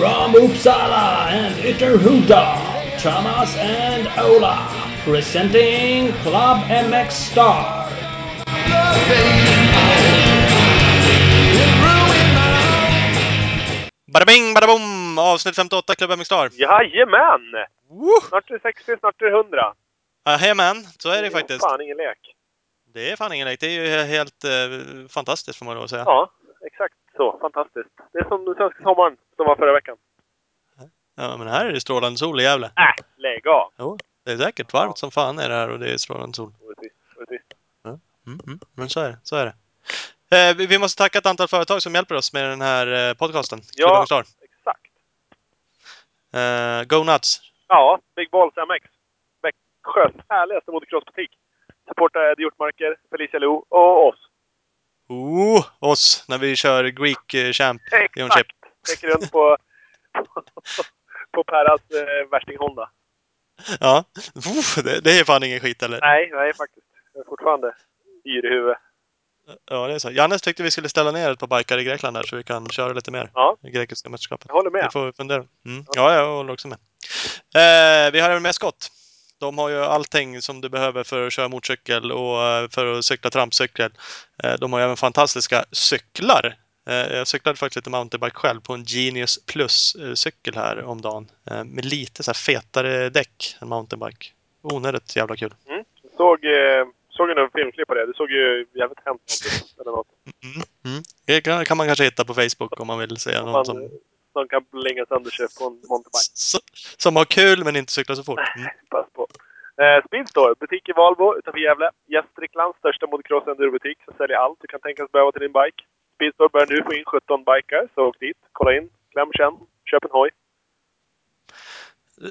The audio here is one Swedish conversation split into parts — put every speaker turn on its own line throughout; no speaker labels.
from Uppsala and Ytterhuda, Thomas and Ola, presenting Club MX Star.
Bada bing, bada boom! Avsnitt 58, Club MX Star.
Jajamän!
Woo!
Snart är det 60, snart är det 100.
Jajamän, så är det faktiskt.
Fan, ingen lek.
Det är fan ingen lek. Det är ju helt eh, fantastiskt får man att säga.
Ja, exakt så. Fantastiskt. Det är som den svenska sommaren som var förra veckan.
Ja, men här är det strålande sol i Gävle.
Äh, lägg av!
Jo, det är säkert varmt som fan är det här och det är strålande sol. Mm, mm. Men så är det. Så är det. Eh, vi- vi måste tacka ett antal företag som hjälper oss med den här eh, podcasten.
Ja. Exakt.
Eh, Go Nuts.
Ja, Big Balls MX. Växjös härligaste motocrossbutik. Supportar Eddie Hjortmarker, Felicia Lo och oss.
Oh, oss, när vi kör Greek eh, Champ.
Exakt! Sträcker runt på, på Perras eh, värsting Honda.
Ja, Uff, det, det är fan ingen skit eller?
Nej, nej faktiskt. Jag är fortfarande yr i huvudet.
Ja, det är så. Jannes tyckte vi skulle ställa ner ett par bikar i Grekland där så vi kan köra lite mer.
Ja.
I grekiska mästerskapet.
Jag håller med.
Det får vi fundera. Mm. Ja, jag håller också med. Eh, vi har även med Scott. De har ju allting som du behöver för att köra motorcykel och eh, för att cykla trampcykel. Eh, de har ju även fantastiska cyklar. Eh, jag cyklade faktiskt lite mountainbike själv på en Genius Plus-cykel här om dagen. Med lite så fetare däck än mountainbike. Onödigt jävla kul.
Mm. Såg, såg en filmklipp på det. Det såg ju jävligt hemskt ut. Eller något.
Mm. Mm. Det kan, kan man kanske hitta på Facebook om man vill se någon
Man,
som,
som kan blinga sönder sig på en mountainbike.
som har kul men inte cyklar så fort. Mm.
Pass på. Eh, Speedstore, butik i Valbo utanför Gävle. Gästriklands största motocross endurobutik som säljer allt du kan tänkas behöva till din bike. Speedstore börjar nu få in 17 bikar, så åk dit, kolla in, kläm, känn, köp en hoj.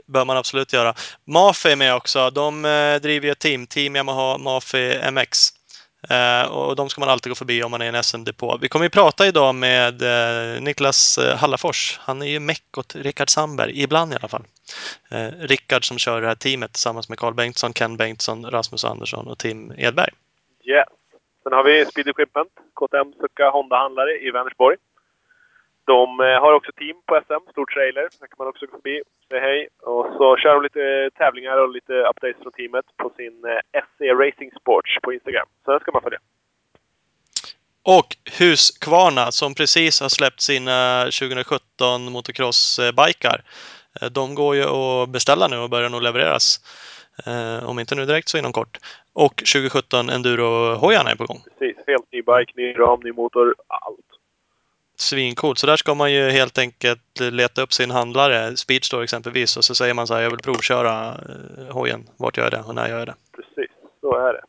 bör man absolut göra. Mafi är med också. De eh, driver ju ett team, Team Yamaha Mafi MX. Eh, och de ska man alltid gå förbi om man är i en SM-depå. Vi kommer ju prata idag med eh, Niklas eh, Hallafors. Han är ju meck åt Rickard Sandberg, ibland i alla fall. Rickard som kör det här teamet tillsammans med Carl Bengtsson, Ken Bengtsson, Rasmus Andersson och Tim Edberg.
Yes. Sen har vi Speedy Equipment, KTM Succa Honda-handlare i Vänersborg. De eh, har också team på SM, stor trailer. Där kan man också gå förbi, säga hej. Och så kör de lite eh, tävlingar och lite updates från teamet på sin eh, SC Racing Sports på Instagram. Så den ska man följa.
Och Husqvarna som precis har släppt sina 2017 motocross-bikar. De går ju att beställa nu och börjar nog levereras. Om inte nu direkt så inom kort. Och 2017 Enduro-hojarna är på gång.
Precis. Helt ny bike, ny ram, ny motor, allt.
Svincoolt. Så där ska man ju helt enkelt leta upp sin handlare, Speedstore exempelvis, och så säger man så här, jag vill provköra eh, hojen. Vart gör jag det och när gör jag det?
Precis, så är det.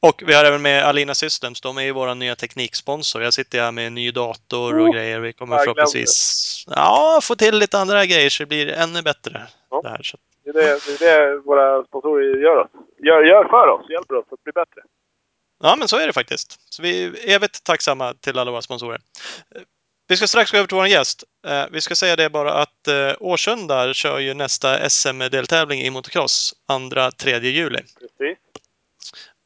Och vi har även med Alina Systems. De är ju vår nya tekniksponsor. Jag sitter här med en ny dator och
Oh,
grejer. Vi kommer förhoppningsvis ja, få till lite andra grejer så det blir ännu bättre.
Ja.
Det här. Så,
Det är det, det är det våra sponsorer gör, oss. Gör, gör för oss, hjälper oss att bli bättre.
Ja, men så är det faktiskt. Så vi är evigt tacksamma till alla våra sponsorer. Vi ska strax gå över till vår gäst. Eh, Vi ska säga det bara att eh, Årsunda kör ju nästa SM-deltävling i motocross 2-3 juli.
Precis.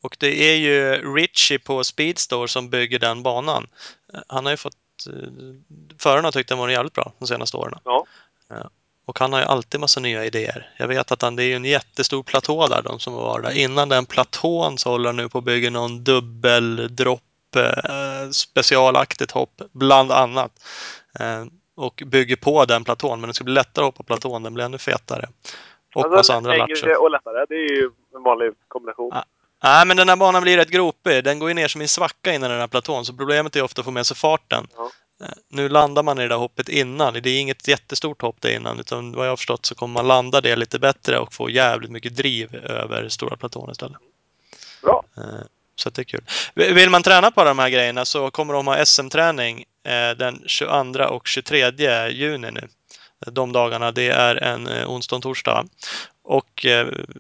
Och det är ju Richie på Speedstore som bygger den banan. Eh, Han har ju fått... Förarna har tyckt den var jävligt bra de senaste åren.
Ja.
Och han har ju alltid massa nya idéer. Jag vet att han, det är ju en jättestor platå där, de som var där. Innan den platån så håller han nu på att bygga någon dubbeldropp, eh, specialaktigt hopp, bland annat. Eh, och bygger på den platån, men det ska bli lättare att hoppa platån, den blir ännu fetare. Och
Alltså,
massa andra latcher.
och lättare, det är ju en vanlig kombination.
Ja. Nej, men den här banan blir rätt gropig. Den går ju ner som en svacka innan den här platån, så problemet är ofta att få med sig farten.
Ja.
Nu landar man i det där hoppet innan. Det är inget jättestort hopp det innan, utan vad jag har förstått så kommer man landa det lite bättre och få jävligt mycket driv över stora platån istället.
Bra.
Eh, Så det är kul. Vill man träna på de här grejerna så kommer de ha SM-träning eh, den 22 och 23 juni nu. De dagarna, det är en eh, onsdag och torsdag. Och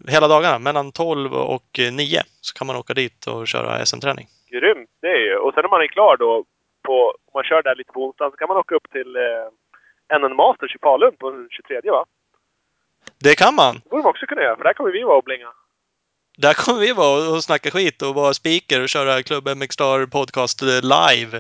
hela dagarna, mellan 12 och eh, 9, så kan man åka dit och köra SM-träning.
Grymt, det är ju. Och sen när man är klar då, på, om man kör där lite på onsdag, så kan man åka upp till eh, NN Masters i Falun på den 23 va?
Det kan man!
Det borde man också kunna göra, för där kommer vi vara och blinga.
Där kommer vi vara och snacka skit och vara speaker och köra Club MX Star Podcast live.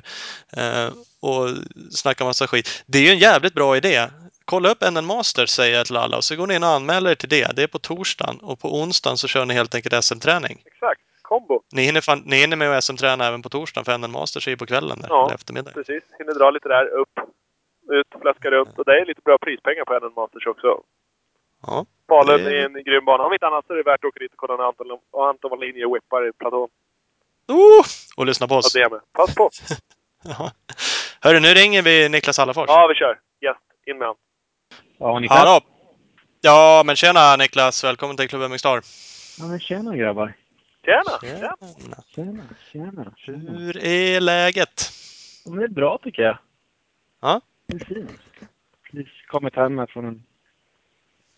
Eh, och snacka massa skit. Det är ju en jävligt bra idé. kolla upp NN Masters säger jag till alla och så går ni in och anmäler er till det. Det är på torsdagen och på onsdagen så kör ni helt enkelt SM-träning.
Exakt. Kombo.
Ni hinner, fan, ni hinner med att SM-träna även på torsdagen för NN Masters är ju på kvällen där,
Ja.
eller eftermiddag.
Precis. Hinner dra lite där, upp, ut, flaska runt. Och det är lite bra prispengar på NN Masters också.
Ja.
Falun
Det-
är en grym bana. Om inte annat så är det värt att åka dit och kolla när Anton, Anton Wallin whippar i platån.
Oh! Och lyssna på
Ja,
oss.
det med. Pass på!
Ja. Hörru, nu ringer vi Niklas Hallafors.
Ja, vi kör. Yes, in med han.
Ja, Niklas.
Hallå! Ja, men tjena Niklas! Välkommen till Klubben Mixstar.
Ja, men tjena grabbar.
Tjena!
Tjena.
Tjena, tjena. tjena.
Hur är läget?
Ja, det är bra tycker jag.
Ja.
Fint. Precis kommit hem här från en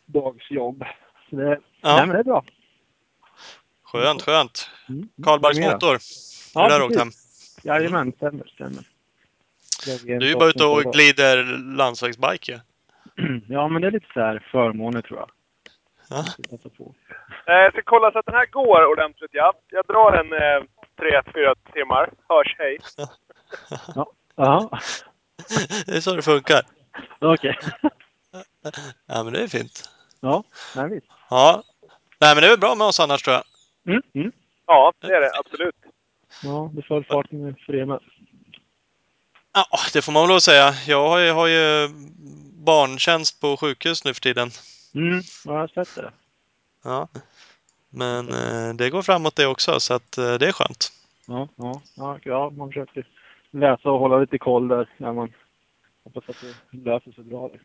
dags jobb. Så det,
Ja.
Nej, men det är bra.
Skönt, skönt.
Mm.
Karlbergs motor.
Ja,
Hur har du
precis.
åkt hem?
Jajamän, stämmer, stämmer.
Du är ju bara ute och glider landsvägsbike ju.
Ja, men det är lite så här förmåner tror jag.
Ja.
På.
Eh, Jag ska kolla så att den här går ordentligt, ja. Jag drar en eh, 3-4 timmar. Hörs, hej.
Jaha,
Det är så det funkar.
okej.
Ja, men det är fint.
Ja, nej visst.
Ja. Nej, men det är väl bra med oss annars tror jag.
Mm, mm.
Ja, det är det. Absolut.
Ja, det föll farten med föreningen.
Ja, det får man väl lov att säga. Jag har ju, har ju barntjänst på sjukhus nu för tiden.
Mm, ja, jag har sett det.
Ja. Men eh, det går framåt det också, så att eh, det är skönt.
Ja, ja, ja, ja, man försöker läsa och hålla lite koll där. När man hoppas att det löser sig bra. Där.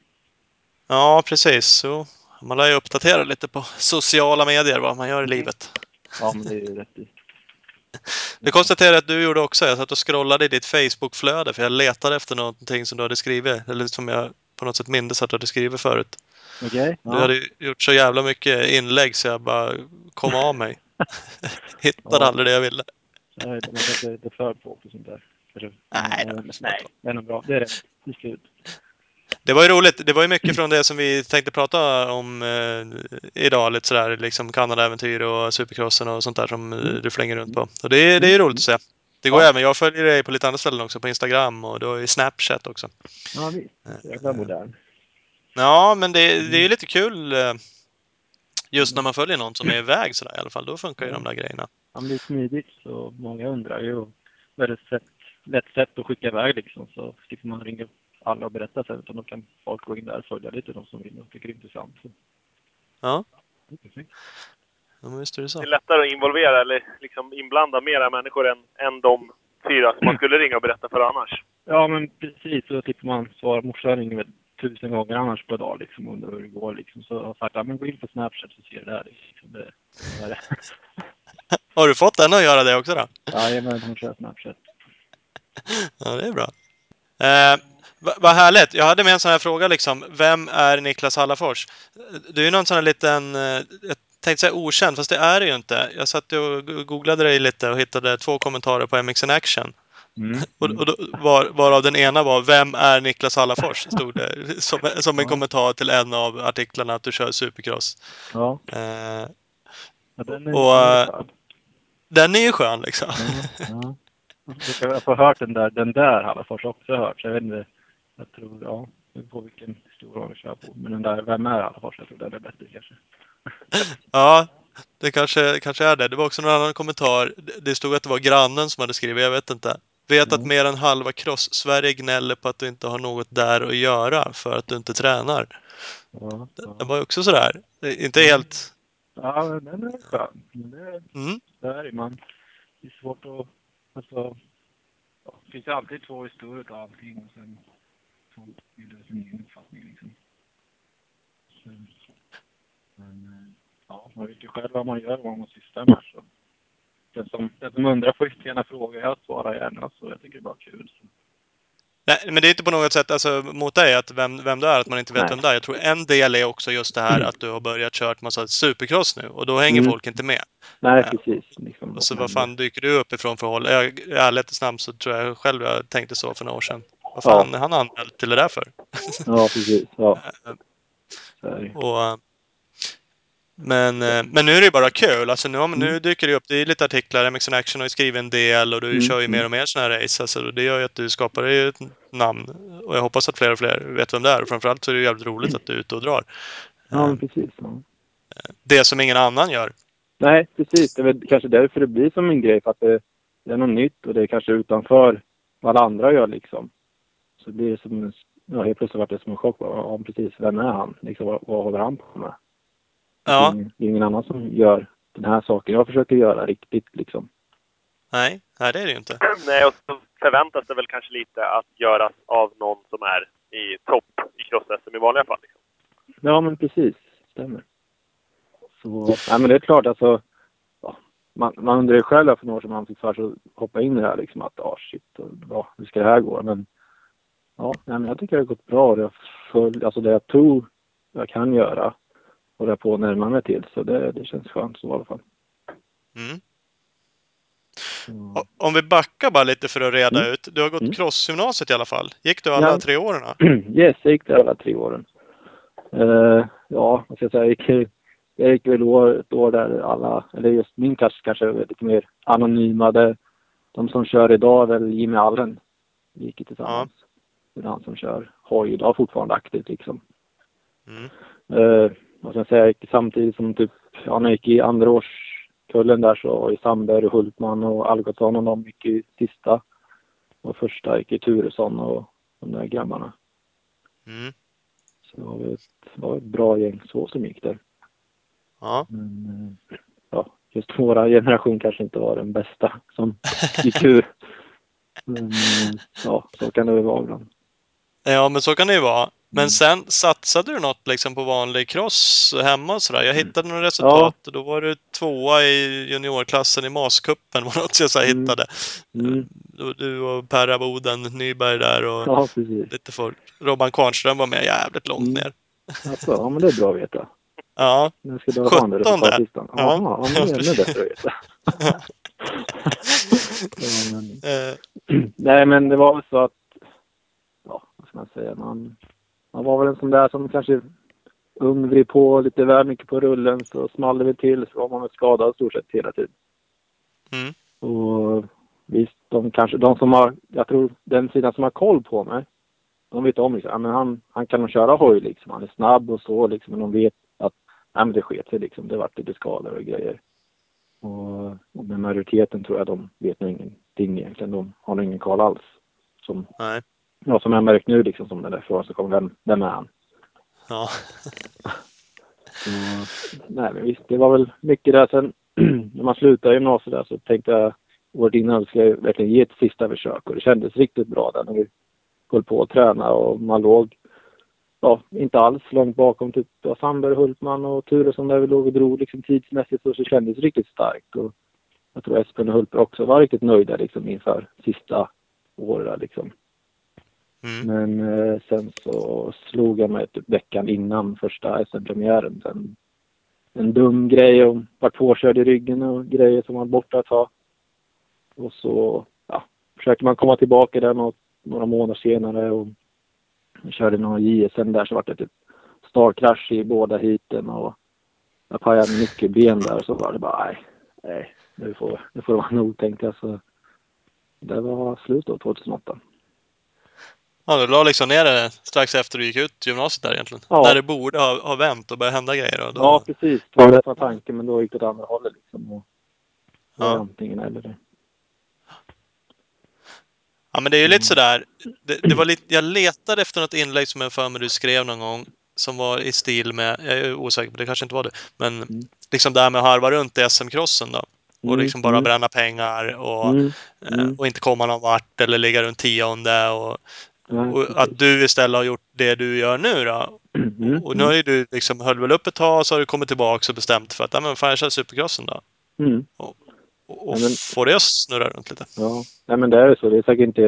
Ja, precis. Så man lär ju uppdatera lite på sociala medier vad man gör i livet.
Ja, men det är ju rätt i.
Det konstaterade jag att du gjorde också. Jag satt och scrollade i ditt Facebook-flöde för jag letade efter någonting som du hade skrivit. Eller som jag på något sätt mindes att du hade skrivit förut.
Okej?
Du hade ju gjort så jävla mycket inlägg så jag bara kom av mig. Hittade
Ja.
aldrig det jag ville.
Nej, man är lite för på sånt där.
Nej,
Ja,
då,
nej, det är nog bra. Det är till slut.
Det var ju roligt. Det var ju mycket från det som vi tänkte prata om eh, idag. Lite sådär liksom Kanada-äventyr och supercrossen och sånt där som eh, du flänger runt på. Och det, det är ju roligt att se. Det går
Ja.
även. Jag följer dig på lite andra ställen också. På Instagram och du har ju Snapchat också.
Ja, visst. Jävla modern.
Ja, men det, det är lite kul eh, just när man följer någon som är iväg sådär i alla fall. Då funkar ju de där grejerna.
Han blir smidigt så många undrar ju. Väldigt sätt, lätt sätt att skicka iväg liksom. Så slipper man ringa alla och berätta sen. Utan då kan folk gå in där och följa lite de som vill och tycker det är intressant. Så.
Ja,
det är perfekt.
Ja men visst är det
Det
så.
är lättare att involvera eller liksom inblanda mera människor än, än de fyra som man skulle ringa och berätta för annars.
Ja, men precis. Så slipper man svara. Morsan ringer väl tusen gånger annars per dag liksom och undrar hur det går liksom. Så jag har sagt, ja men gå in på Snapchat så ser du det här. Liksom. Det, det är det.
Har du fått den att göra det också då?
Jajamän, hon kör Snapchat.
Ja, det är bra. Eh, va- Vad härligt. Jag hade med en sån här fråga liksom. Vem är Niklas Hallafors? Du är ju någon sån här liten, eh, jag tänkte säga okänd, fast det är det ju inte. Jag satt och go- googlade dig lite och hittade två kommentarer på MX in Action.
Mm.
Och, och då, var, varav den ena var Vem är Niklas Hallafors? Stod det som, som en
Ja.
kommentar till en av artiklarna att du kör supercross.
Ja,
Eh,
ja den är
Och,
den är
eh, den är ju skön liksom.
Ja, ja. Jag har hört den där, den där Hallafors också hört. Så jag vet inte. Jag tror, ja, på vilken stor du kör på. Men den där, vem är Hallafors? Jag tror den är bättre kanske.
Ja, det kanske, kanske är det. Det var också någon annan kommentar. Det- Det stod att det var grannen som hade skrivit, jag vet inte. Vet att
Mm.
mer än halva cross-Sverige gnäller på att du inte har något där att göra för att du inte tränar.
Ja,
Det
ja.
var ju också sådär. Det är Inte helt...
ja men den är skön. Men det,
Mm.
det är man. Det är svårt att, alltså, det finns ju alltid två historier och allting och sen folk bildar sin egen uppfattning liksom. Så, men, eh, ja, man vet ju själv vad man gör och vad man sysslar med. Så. Den som, den som undrar får gärna fråga. Jag svarar gärna så jag tycker det är bara kul. Så.
Nej, men det är inte på något sätt alltså, mot dig att vem, vem du är, att man inte vet
Nej.
vem det är. Jag tror en del är också just det här att du har börjat kört massa supercross nu och då hänger
Mm.
folk inte med.
Nej,
Ja.
precis. Liksom,
Och så vad fan dyker du uppifrån för håll? I ärlighetens namn så tror jag själv jag tänkte så för några år sedan. Vad fan är han anmäld till det där för?
Ja, precis. Ja.
Och, eh, Men, eh, men nu är det ju bara kul. Alltså nu, man- nu
Mm.
dyker det upp, det är lite artiklar, MXN Action har ju skrivit en del och du
Mm,
kör ju
mm.
mer och mer sådana här race. Alltså det gör ju att du skapar ju ett namn. Och jag hoppas att fler och fler vet vem det är. Och framförallt så är det jävligt roligt att du är ute och drar.
Ja,
Eh,
precis. Ja.
Det som ingen annan gör.
Nej, precis. Det är väl kanske därför det blir som en grej. För att det, det är något nytt och det är kanske utanför vad alla andra gör liksom. Så blir det som en, ja, helt plötsligt vart det som en chock. Ja, precis. Vem är han? Liksom, vad, vad håller han på med?
Ja,
Det, är ingen, annan som gör den här saken jag försöker göra riktigt liksom.
nej, nej det är det ju inte.
Nej, och så förväntas det väl kanske lite att göras av någon som är i topp i cross-SM i vanliga fall. Liksom.
Ja, men precis. Stämmer. Så, nej, men det är klart alltså. Ja, man, man undrar ju själv för några år sedan man fick för sig att hoppa in i det här liksom att ah shit, och, ja, hur ska det här gå? Men ja, nej, men jag tycker det har gått bra. Det, har följt, alltså det jag tror jag kan göra det är på att närma mig till. Så det, det känns skönt så i alla fall.
Mm. O- Om vi backar bara lite för att reda
Mm.
ut. Du har gått
Mm.
crossgymnasiet i alla fall. Gick du alla
Ja.
tre åren?
yes, jag gick där alla tre åren. Eh, ja, vad ska jag säga, jag gick, jag gick väl år, ett år där alla, eller just min klass kanske är lite mer anonyma. Det, de som kör idag är väl Jimmy Allen. Vi gick tillsammans. Det är han som kör hoj idag fortfarande aktivt liksom.
Mm.
Eh, ska jag säga, jag gick samtidigt som typ, ja, när jag gick i andra årskullen där så ju Sandberg och Hultman och Algotsson och de gick i sista. Och första gick i Turesson och de där grabbarna.
Mm.
Så det var väl ett, det var ett bra gäng så som gick där.
Ja.
Men eh, ja, just våra generation kanske inte var den bästa som gick ur. Men eh, ja, så kan det väl vara ibland.
Ja, men så kan det ju vara. Men
Mm.
sen satsade du något liksom på vanlig cross hemma och sådär? Jag hittade några resultat och då var du tvåa i juniorklassen i Maskuppen var något jag så
Mm.
hittade.
Mm.
Du- och Perra Boden, Nyberg där och
Ja,
lite folk. Robban Kvarnström var med jävligt långt
Mm.
ner.
Alltså, ja, men det är bra att veta.
Ja,
Nu ska du ha den
17:e.
resultatlistan.
Ja.
Ja, ja, men det är ännu bättre att veta. ja, men,
eh,
nej, men det var väl så att, ja, ska man säga, man, man var väl en sån där som kanske ung, vred på lite väl mycket på rullen så small det väl till så var man väl skadad stort sett hela tiden.
mm.
Och visst, de kanske, de som har, jag tror den sidan som har koll på mig, de vet om liksom, ja, men han, han kan nog köra hoj liksom, han är snabb och så liksom, men de vet att, ja men det sket sig liksom, det vart lite skador och grejer. Och, och med majoriteten tror jag de vet nog ingenting egentligen, de har nog ingen koll alls. Som,
Nej.
Ja, som jag märkt nu liksom, som den där frågan så kommer, vem, vem är han?
Ja.
Så, nej men visst, det var väl mycket där. Sen när man slutade gymnasiet där så tänkte jag året innan ska jag verkligen ge ett sista försök och det kändes riktigt bra där när vi höll på att träna och man låg, ja, inte alls långt bakom typ ja, Sandberg, Hultman och Turesson där vi låg och drog liksom tidsmässigt och så kändes det riktigt starkt och jag tror Espen och Hultberg också var riktigt nöjda liksom inför sista året där liksom.
Mm.
Men eh, sen så slog jag mig typ veckan innan första SM-premiären. En, en dum grej och vart påkörd i ryggen och grejer som var borta ett tag. Och så ja, försökte man komma tillbaka där något, några månader senare och körde några JSM där så vart det typ starkrasch i båda heaten och jag pajade mycket ben där så var det bara nej, nej, nu får, nu får det vara nog tänkte jag. Så det var slut då 2008.
Ja, du la liksom ner det strax efter du gick ut gymnasiet där egentligen.
Ja.
När det borde ha, ha vänt och börjat hända grejer. Och då,
Ja, precis. Det var det som var tanken, men då gick det åt andra hållet liksom. Och
Ja.
antingen eller det.
Ja, men det är ju
Mm.
lite sådär. Det, det var lite, jag letade efter något inlägg som jag för mig du skrev någon gång. Som var i stil med, jag är osäker på det, kanske inte var det. Men
Mm.
liksom det här med att harva runt i SM-crossen då. Och
Mm,
liksom bara
mm.
bränna pengar och,
Mm,
eh,
mm.
och inte komma någon vart eller ligga runt tionde. Och, Och att du istället har gjort det du gör nu då.
Mm,
Och nu har ju du liksom höll väl upp ett tag och så har du kommit tillbaka och bestämt för att, ja men fan jag kör supercrossen då.
mm.
Och, och
Ja, men-
få det att snurra runt lite.
Ja, nej men det är så. Det är säkert inte,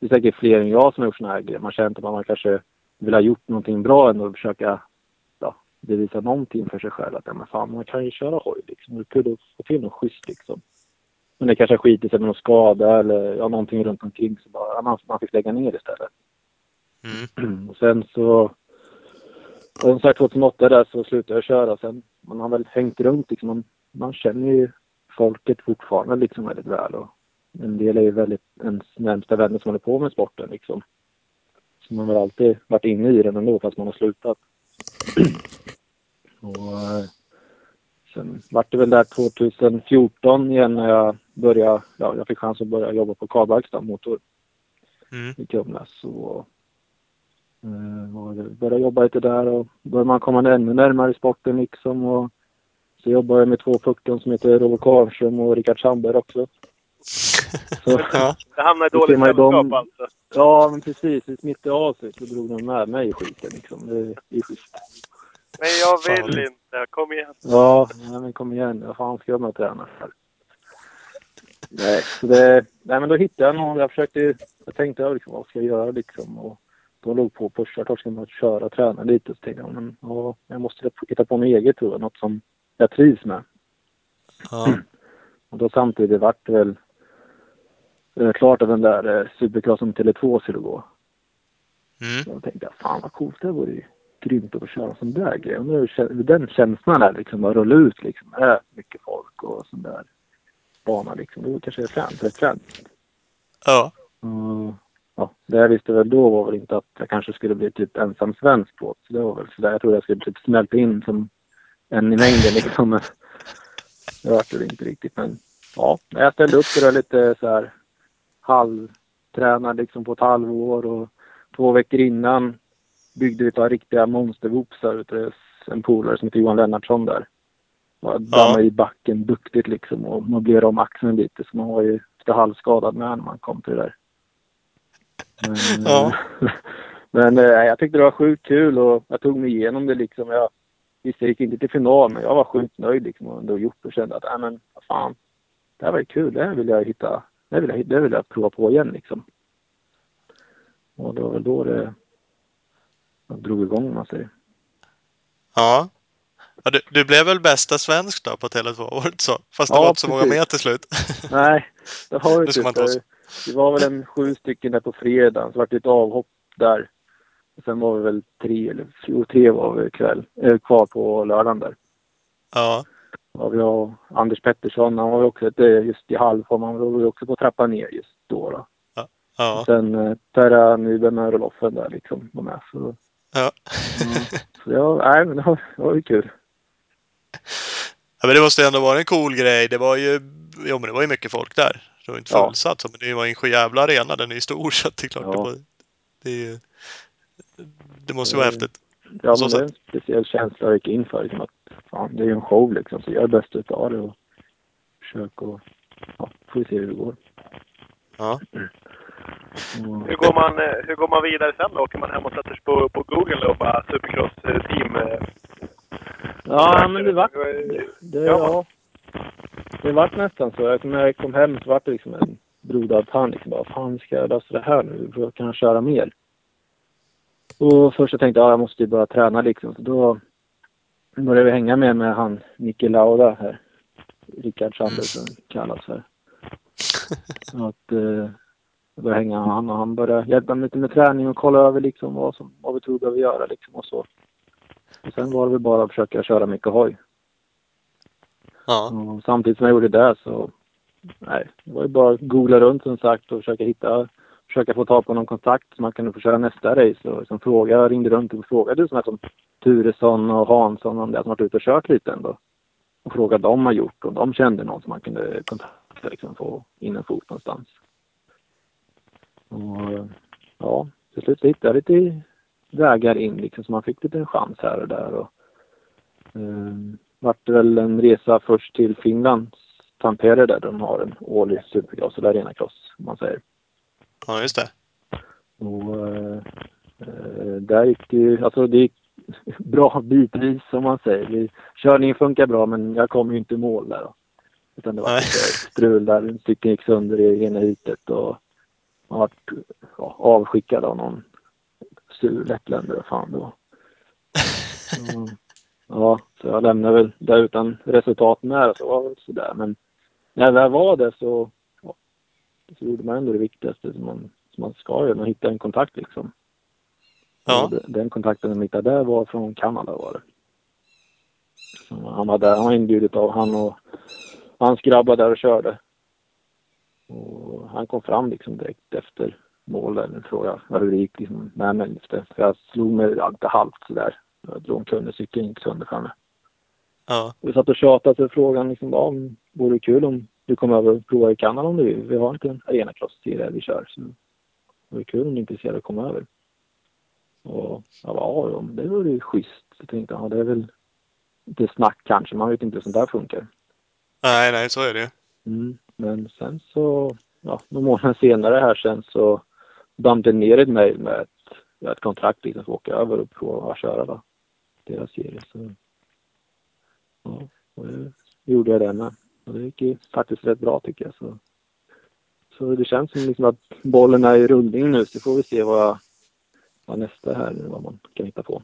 det är säkert fler än jag som har gjort såna här grejer. Man känner att man kanske vill ha gjort någonting bra ändå och försöka ja, bevisa någonting för sig själv. Att ja, men fan, man kan ju köra hoj liksom. Det är kul att få till något schysst liksom. Men det kanske skiter sig med någon skada eller ja, någonting runt omkring så bara, man, man fick lägga ner istället.
Mm.
Och sen så, som sagt 2008 där så slutade jag köra. Sen man har väl hängt runt liksom. Man, man känner ju folket fortfarande liksom väldigt väl och en del är ju väldigt ens närmsta vänner som håller på med sporten liksom. Så man har väl alltid varit inne i den ändå fast man har slutat. och eh, sen vart det väl där 2014 igen när jag började, ja jag fick chans att börja jobba på Karlbergsta motor
Mm.
i Kumla så eh, och jag började jobba lite där och började man komma ännu närmare sporten liksom och så jobbade jag med två 40 som heter Robert Karlström och Rickard Sandberg också. Så,
Ja.
Det hamnar i
Då
dåligt sällskap alltså.
ja men precis, i smittade av sig så drog de med mig i skiten liksom. Det, det är schysst.
Men jag
Fan.
vill inte. Kom igen.
Ja, nej, men kom igen. Vad fan ska jag med att träna för? Nej, så det, nej, men då hittade jag någon. Jag försökte Jag tänkte liksom, vad ska jag göra liksom? Och då låg på och pushade torsken med att köra och träna lite. Så tänkte jag, men ja, jag måste hitta på något eget tror jag. Något som jag trivs med.
Ja.
Och då samtidigt vart det väl eh, klart att den där eh, supercrossen Tele2 skulle gå.
Mm.
Tänkte jag, fan vad coolt det vore ju grymt att få köra en sån där grej. Kä- hur den känslan är liksom, bara rulla ut liksom. Det är mycket folk och sån där bana liksom. Det kanske är fränt, rätt fränt.
Ja.
Och, ja, det jag visste väl då var väl inte att jag kanske skulle bli typ ensam svensk på Så det var väl sådär. Jag trodde jag skulle typ smälta in som en i mängden liksom. Men det var det inte riktigt. Men ja, jag ställde upp det lite så här halvtränad liksom på ett halvår och två veckor innan byggde vi ett par riktiga monstervoopsar ute hos en polare som heter Johan Lennartsson där. Dammade i backen duktigt liksom och möblerade om axeln lite så man var ju lite halvskadad med när man kom till det där. Men,
Ja.
men eh, jag tyckte det var sjukt kul och jag tog mig igenom det liksom. Jag, visst, jag gick inte till final men jag var sjukt nöjd liksom och ändå gjort och kände att, nej men vad fan. Det här var ju kul. Det här vill jag hitta. Det här vill jag, det här vill jag prova på igen liksom. Och det var väl då det jag drog igång om man säger.
Ja. Ja du, du blev väl bästa svensk då på Tele2? Var det så? Fast det
Ja,
var inte så många
precis.
med till slut.
Nej, det har vi
Det
inte. det var väl en sju stycken där på fredagen. Så var det ett avhopp där. Och sen var vi väl tre, eller jo, tre var vi kväll, eh, kvar på lördagen där.
Ja.
Ja, vi har Anders Pettersson, han var ju också just i halvform. Han var ju också på trappan ner just då. då.
Ja.
Och sen eh, Terra Nyberg med Roloffen där liksom var med. Så,
Ja.
så ja, nej, men det var, det var ju kul.
Ja. Men det måste ändå vara en cool grej. Det var ju, ja, men det var ju mycket folk där. Det var inte
Ja.
fullsatt så, men det var ju en sjujävla arena. Den är ju stor så det är klart
Ja.
det var, det, är det måste ju vara
Eh,
häftigt.
Ja, men det är en speciell känsla jag gick in för. Liksom, att fan, det är ju en show liksom, så gör det bästa utav det och försök och ja, får vi se hur det går.
Ja.
Och,
Hur går, man, eh, hur går man vidare sen då? Åker man hem och sätter sig på, på Google och bara Supercross-team?
Ja, men det vart det,
Ja.
det vart nästan så. Alltså, när jag kom hem så vart det liksom en brodad tand. Liksom, bara, fan ska jag lösa det här nu? För jag kan köra mer. Och först så tänkte jag, ja, jag måste ju börja träna liksom. Så då började vi hänga med med han Nicke Lauda här. Rickard Sandberg som kallas för. Så att eh, jag började hänga med han och han började hjälpa mig lite med träning och kolla över liksom vad, som, vad vi tror behöver göra liksom och så. Och sen var det väl bara att försöka köra mycket hoj.
Ja.
Och samtidigt som jag gjorde det så, nej, det var ju bara att googla runt som sagt och försöka hitta, försöka få tag på någon kontakt så man kunde få köra nästa race och liksom fråga, jag ringde runt och frågade sådana som Turesson och Hansson om det som varit ute och kört lite ändå. Och frågade vad de har gjort och de kände någon som man kunde kontakta liksom få in en fot någonstans. Och ja, till slut hittade jag lite vägar in liksom så man fick lite en chans här och där och um, vart väl en resa först till Finland, Tampere där de har en årlig supercross eller arenacross om man säger.
ja, just det.
Och eh, där gick det ju, alltså det gick bra bitvis som man säger. Vi, körningen funkar bra men jag kom ju inte i mål där då. Utan det var strul där, en stycken gick sönder i ena heatet och man vart ja, avskickad av någon sur lettländare, fan det var. Så, ja, så jag lämnade väl där utan resultat med så var det sådär. Men när jag väl var det så, ja, så gjorde man ändå det viktigaste som man, som man ska göra, man hittar en kontakt liksom.
Ja.
Och Den kontakten de hittade där var från Kanada var det. Så han var där, han var inbjudit av han och hans grabbar där och körde. Och han kom fram liksom direkt efter mål där. Nu frågade jag hur det gick liksom med mig. För jag slog mig lite halvt sådär. Jag drog omkull cykeln gick sönder framme.
Ja.
Vi satt och tjatade så frågade han liksom, ja, om- vore kul om du kom över och provade i Kanada om du vill. Vi har inte en arenacross-serie vi kör. Så det vore kul om du är intresserad av att komma över. Och jag bara, ja, det vore ju schysst. Så tänkte jag, ja, det är väl lite snack kanske. Man vet inte hur sånt där funkar.
Nej, nej, så är det ju.
Mm. Men sen så, ja, några månader senare här sen så damp det ner ett mejl med ett, ett kontrakt liksom för att åka över och prova att köra va? Deras serie. Så, ja, och det gjorde jag det med. Och det gick ju faktiskt rätt bra tycker jag. Så, så det känns som liksom att bollen är i rullning nu så får vi se vad, vad nästa här vad man kan hitta på.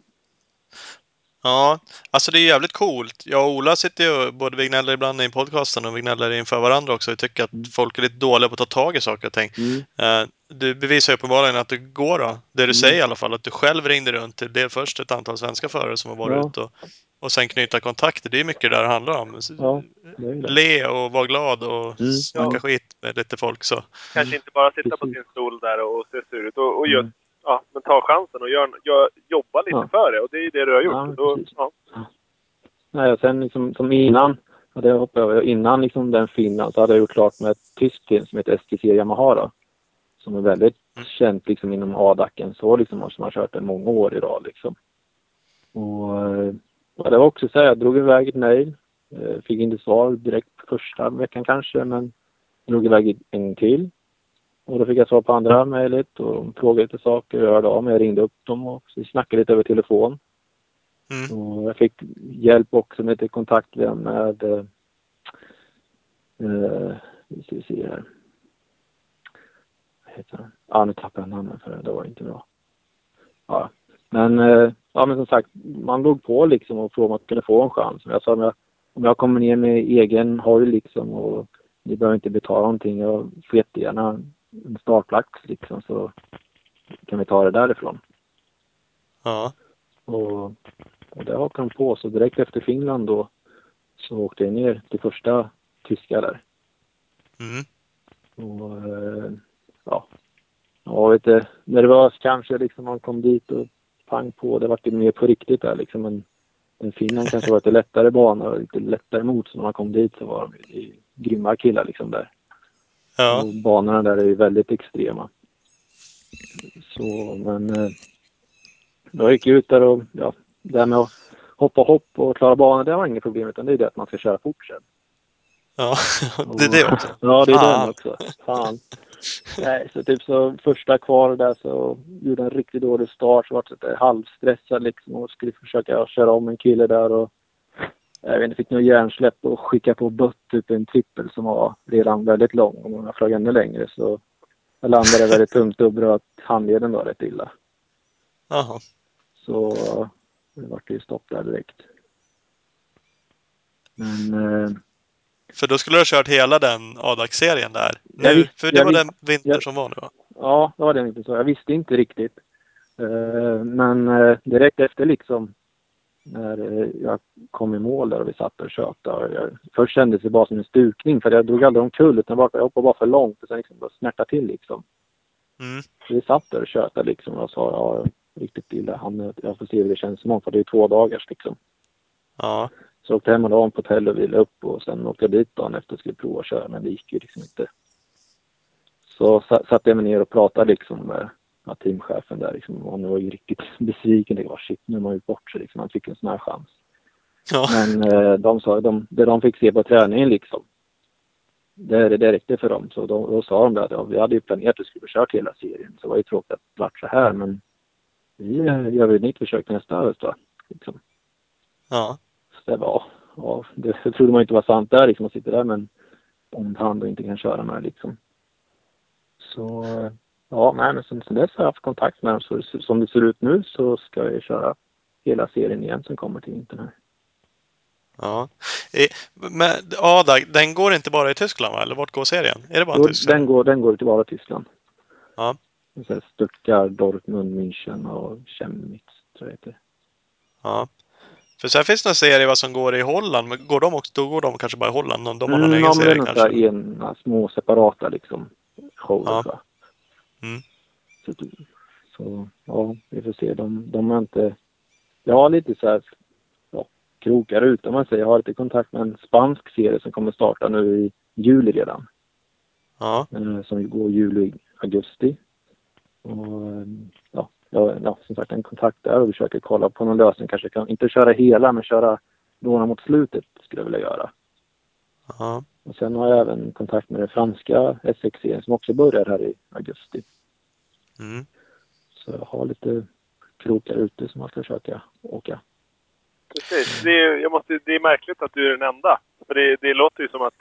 Ja, alltså det är jävligt coolt. Jag och Ola sitter ju, både vi gnäller ibland i podcasten och vi gnäller inför varandra också. Vi tycker att folk är lite dåliga på att ta tag i saker och ting.
Mm.
Eh, Du bevisar ju uppenbarligen att det går då. Det du
Mm.
säger i alla fall, att du själv ringde runt till det först ett antal svenska förare som har varit
Ja.
ute och, och sen knyta kontakter. Det är mycket det det handlar om.
Ja, det det.
Le och vara glad och
Mm.
snacka
Ja.
skit med lite folk så.
Kanske inte bara sitta på sin stol där och se sur ut. Och, och just,
Mm.
Ja, men ta chansen och gör, gör, jobba lite
Ja.
för det. Och det är ju det du har gjort.
Ja,
Och då, ja.
Nej, och sen liksom, som innan, hade jag hoppat över, innan liksom den Finland så hade jag gjort klart med ett tyskt team som heter STC Yamaha då, Som är väldigt
Mm.
känt liksom inom ADACen så liksom, som har kört den många år i rad liksom. Och, ja, det var också så här, jag drog iväg ett mejl. eh, Fick inte svar direkt första veckan kanske, men drog iväg en till. Och då fick jag svar på andra mejlet och de frågade lite saker. Jag hörde av mig, jag ringde upp dem och snackade lite över telefon.
Mm.
Och jag fick hjälp också med lite kontakt med, eh, eh, vi ska se här. Vad heter han? Ja, nu tappade jag namnet för det. Det var inte bra. Ja, men, eh, ja, men som sagt, man låg på liksom och frågade om man kunde få en chans. Jag sa om jag, om jag kommer ner med egen hoj liksom och ni behöver inte betala någonting. Jag får jättegärna en startplats liksom så kan vi ta det därifrån.
Ja.
Och, och det hakade de på. Så direkt efter Finland då så åkte jag ner till första tyska där.
Mm.
Och eh, ja, jag var lite nervös kanske liksom. Man kom dit och pang på. Det var lite mer på riktigt där liksom. Men, men Finland kanske var lite lättare bana och lite lättare mot. Så när man kom dit så var de ju grymma killar liksom där.
Ja.
Och banorna där är ju väldigt extrema. Så, men eh, jag gick ut där och ja, det här med att hoppa hopp och klara banan, det var inget problem utan det är det att man ska köra fort sen.
Ja. Det är det också.
Ja, det är
Fan.
den också. Fan. Nej, så typ så första kvar där så gjorde en riktigt dålig start. Så var jag halvstressad liksom och skulle försöka köra om en kille där och jag vet inte, fick nog hjärnsläpp och skicka på bött typ en trippel som var redan väldigt lång och jag flög ännu längre så jag landade väldigt tungt och bröt handleden då rätt illa.
Jaha.
Så det vart ju stopp där direkt. Men eh,
För då skulle du ha kört hela den ADAC-serien där. Nu,
vis-
för det var
vis-
den vinter
jag-
som var nu va?
Ja, det var det inte så. Jag visste inte riktigt. Eh, Men eh, direkt efter liksom när eh, jag kom i mål där och vi satt och. Jag, först kändes det bara som en stukning för jag drog aldrig omkull utan bara, jag hoppade bara för långt och sen liksom bara snärtade till liksom.
Mm.
Så vi satt där och tjötade liksom och sa ja, riktigt illa. Han, jag får se hur det känns imorgon för det är två dagars liksom.
Ja.
Så jag åkte hem och la på hotell och vilade upp och sen åkte jag dit dagen efter och skulle prova att köra men det gick ju liksom inte. Så sa- satte jag mig ner och pratade liksom med ja, teamchefen där liksom han var ju riktigt besviken. Det var shit nu har man gjort bort sig liksom. Han fick en sån här chans.
Ja.
Men eh, de sa, de, det de fick se på träningen liksom. Det, det räckte för dem. Så de, då sa de det att ja, vi hade ju planerat att vi skulle kört hela serien. Så det var ju tråkigt att det vart så här men vi eh, gör väl ett nytt försök nästa höst va. Liksom.
Ja.
Så det var, ja, det trodde man inte var sant där liksom att sitta där med en ond hand och inte kan köra med liksom. Så ja, nej, men sen, dess har jag haft kontakt med dem. Så som det ser ut nu så ska jag köra hela serien igen som kommer till vintern här.
Ja. Men ADAC, den går inte bara i Tyskland va? Eller vart går serien? Är det bara i
Jo,
Tyskland?
den, går, den går till bara Tyskland.
Ja.
Stuttgart, Dortmund, München och Chemnitz tror jag heter.
Ja. För sen finns det några serier vad som går i Holland. Men går de också, då går de kanske bara i Holland. De har någon
Mm,
egen
ja, men det är
serie kanske.
ena små separata liksom shower.
Ja. Mm.
Så, så ja, vi får se. De, de har inte... Jag har lite så här ja, krokar ut om man säger. Jag har lite kontakt med en spansk serie som kommer starta nu i juli redan.
Ja.
eh, som går juli, augusti. Och, eh, ja, jag ja, som sagt en kontakt där och försöker kolla på någon lösning. Kanske kan, inte köra hela, men köra några mot slutet skulle jag vilja göra.
ja.
Och sen har jag även kontakt med den franska SX-serien som också börjar här i augusti.
Mm.
Så jag har lite krokar ute som jag ska försöka åka.
Precis. Det är, jag måste, det är märkligt att du är den enda. För det, det låter ju som att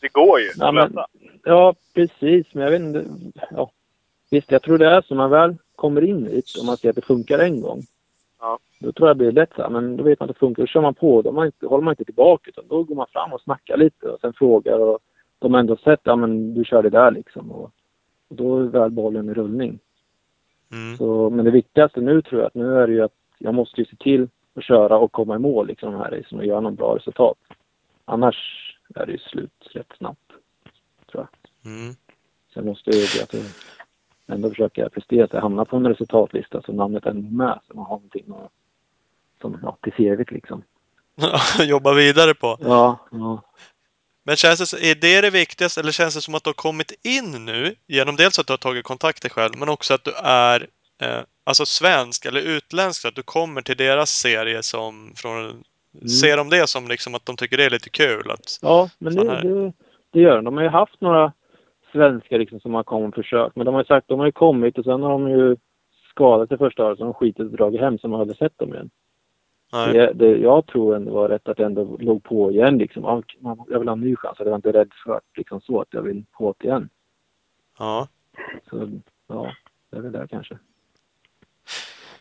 det går ju
Ja,
att
men-
lösa.
Ja, precis. Men jag vet inte. Ja. Visst, jag tror det är så. Man väl kommer in hit och man ser att det funkar en gång.
Ja.
Då tror jag det blir lätt så här. Men då vet man att det funkar. Då kör man på. Då man inte, håller man inte tillbaka. Utan då går man fram och snackar lite och sen frågar. Och de har ändå sett, ja men du kör det där liksom. Och, och då är väl bollen i rullning.
Mm.
Så, men det viktigaste nu tror jag att nu är det ju att jag måste ju se till att köra och komma i mål liksom här racen och göra någon bra resultat. Annars är det ju slut rätt snabbt. Tror jag.
Mm.
Måste jag ju ändå försöka prestera så jag hamnar på en resultatlista så namnet är med så man har någonting att, som, ja, till CVt liksom.
Jobba vidare på.
Ja, ja.
Men känns det, är det det viktigaste eller känns det som att du har kommit in nu genom dels att du har tagit kontakt dig själv men också att du är eh, alltså svensk eller utländsk att du kommer till deras serie som från Ser de det som liksom att de tycker det är lite kul? Att,
ja men det, det, det gör de. De har ju haft några svenskar liksom som har kommit och försökt. Men de har ju sagt, de har ju kommit och sen har de ju skadat sig första året så de skitit och dragit hem så man hade sett dem igen.
nej.
Det, det, jag tror ändå var rätt att jag ändå låg på igen liksom. Jag vill ha en ny chans. Jag var inte rädd för att liksom så att jag vill på det igen.
Ja.
Så ja, det är väl där kanske.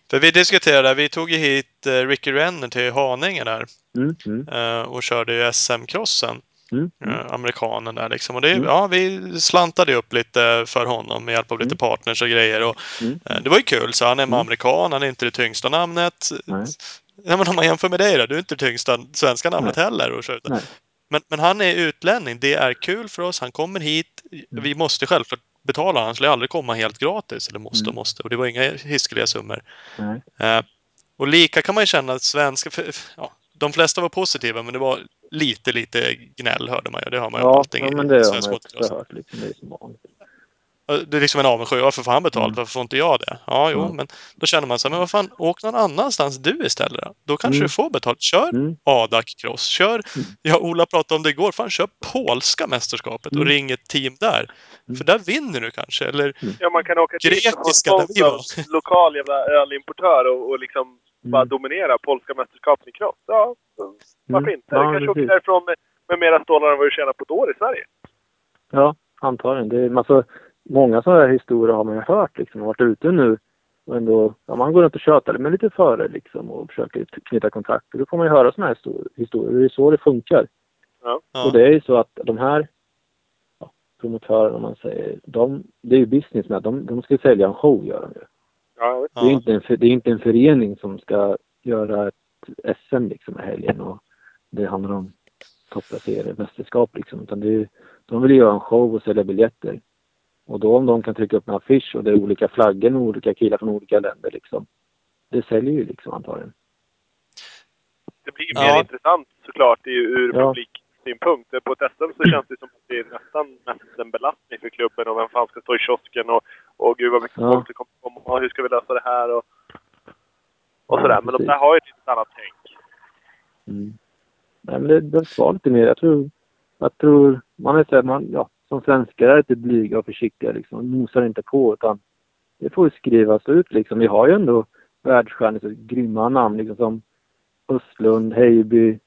För vi diskuterade, vi tog ju hit eh, Ricky Renner till Haninge där
Mm, mm,
eh, och körde ju SM-crossen.
Mm,
eh, amerikanen där liksom. Och det,
Mm.
ja, vi slantade upp lite för honom med hjälp av lite
Mm.
partners och grejer. Och,
Mm.
eh, det var ju kul, så han är med
Mm.
amerikan, han är inte det tyngsta namnet.
Nej.
Ja, men om man jämför med dig då, du är inte det tyngsta svenska namnet
Nej.
heller. Och så,
Nej.
men, men han är utlänning, det är kul för oss, han kommer hit. Vi måste självklart betala, han skulle aldrig komma helt gratis. Eller måste
Mm.
måste. Och det var inga hiskeliga summor.
Nej.
Eh, och lika kan man ju känna att svenska... För, ja, de flesta var positiva, men det var lite, lite gnäll hörde man ju. Det har man ju
Ja,
allting
ja,
i
men det har
svensk
man
motocross.
hört. Liksom. Det.
Det är liksom en avundsjuka. Varför får han betalt?
Mm.
Varför får inte jag det? Ja, jo,
Mm.
men då känner man så här, men vad fan, åk någon annanstans du istället då. Kanske
Mm.
du får betalt. Kör
Mm.
ADAC Cross. Kör, ja, Ola pratade om det igår, fan kör polska mästerskapet och
Mm.
ring ett team där.
Mm.
För där vinner du kanske, eller
Ja, man kan åka
Grekiska, där vi var.
lokal jävla ölimportör och, och liksom bara
Mm.
dominera polska mästerskapen i cross. Ja, varför
Mm.
inte?
Ja,
du kanske åker därifrån med, med mera stålar än vad du tjänar på ett år i Sverige.
Ja, antagligen. Det är massa, många sådana här historier har man ju hört liksom. Varit ute nu och ändå, ja, man går runt och tjötar men lite före liksom och försöker knyta kontakt. Och då får man ju höra sådana här histor- historier. Det är så det funkar.
Ja.
Och det är ju så att de här ja, promotörerna, om man säger, de, det är ju business med. De, de ska sälja en show, gör de ju.
Ja.
Det, är inte en, det är inte en förening som ska göra ett SM liksom i helgen och det handlar om topplacerade mästerskap liksom. Utan det är, ju- de vill göra en show och sälja biljetter. Och då om de kan trycka upp en affisch och det är olika flaggor med olika killar från olika länder liksom. Det säljer ju liksom antagligen.
Det blir ju
Ja.
mer intressant såklart i, ur
Ja.
publiksynpunkt. På ett SM så känns det som att det är nästan mest en belastning för klubben och vem fan ska stå i kiosken och, och gud vad mycket
Ja.
folk det kommer komma och hur ska vi lösa det här och, och
Ja,
sådär. Men de där har ju ett litet annat tänk.
Mm. Nej men det behövs vara lite mer. Jag tror, jag tror man är så här, man, ja, som svenskar är lite blyga och försiktiga liksom. Nosar inte på utan det får ju skrivas ut liksom. Vi har ju ändå världsstjärnor, så grymma namn liksom som Östlund, Heiby,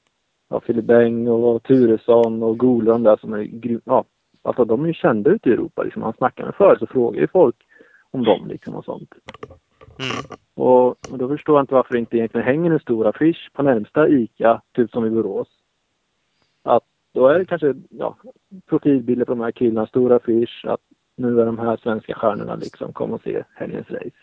ja, Filip Beng och Turesson och Golund där som är grym, ja, alltså de är ju kända ute i Europa liksom. Man snackar med förut så frågar ju folk om dem liksom och sånt.
Mm.
Och, och då förstår jag inte varför det inte egentligen hänger en stor affisch på närmsta ICA, typ som i Borås. Att då är det kanske ja, profilbilder på de här killarna, stor affisch, att nu är de här svenska stjärnorna liksom, kom och se helgens race.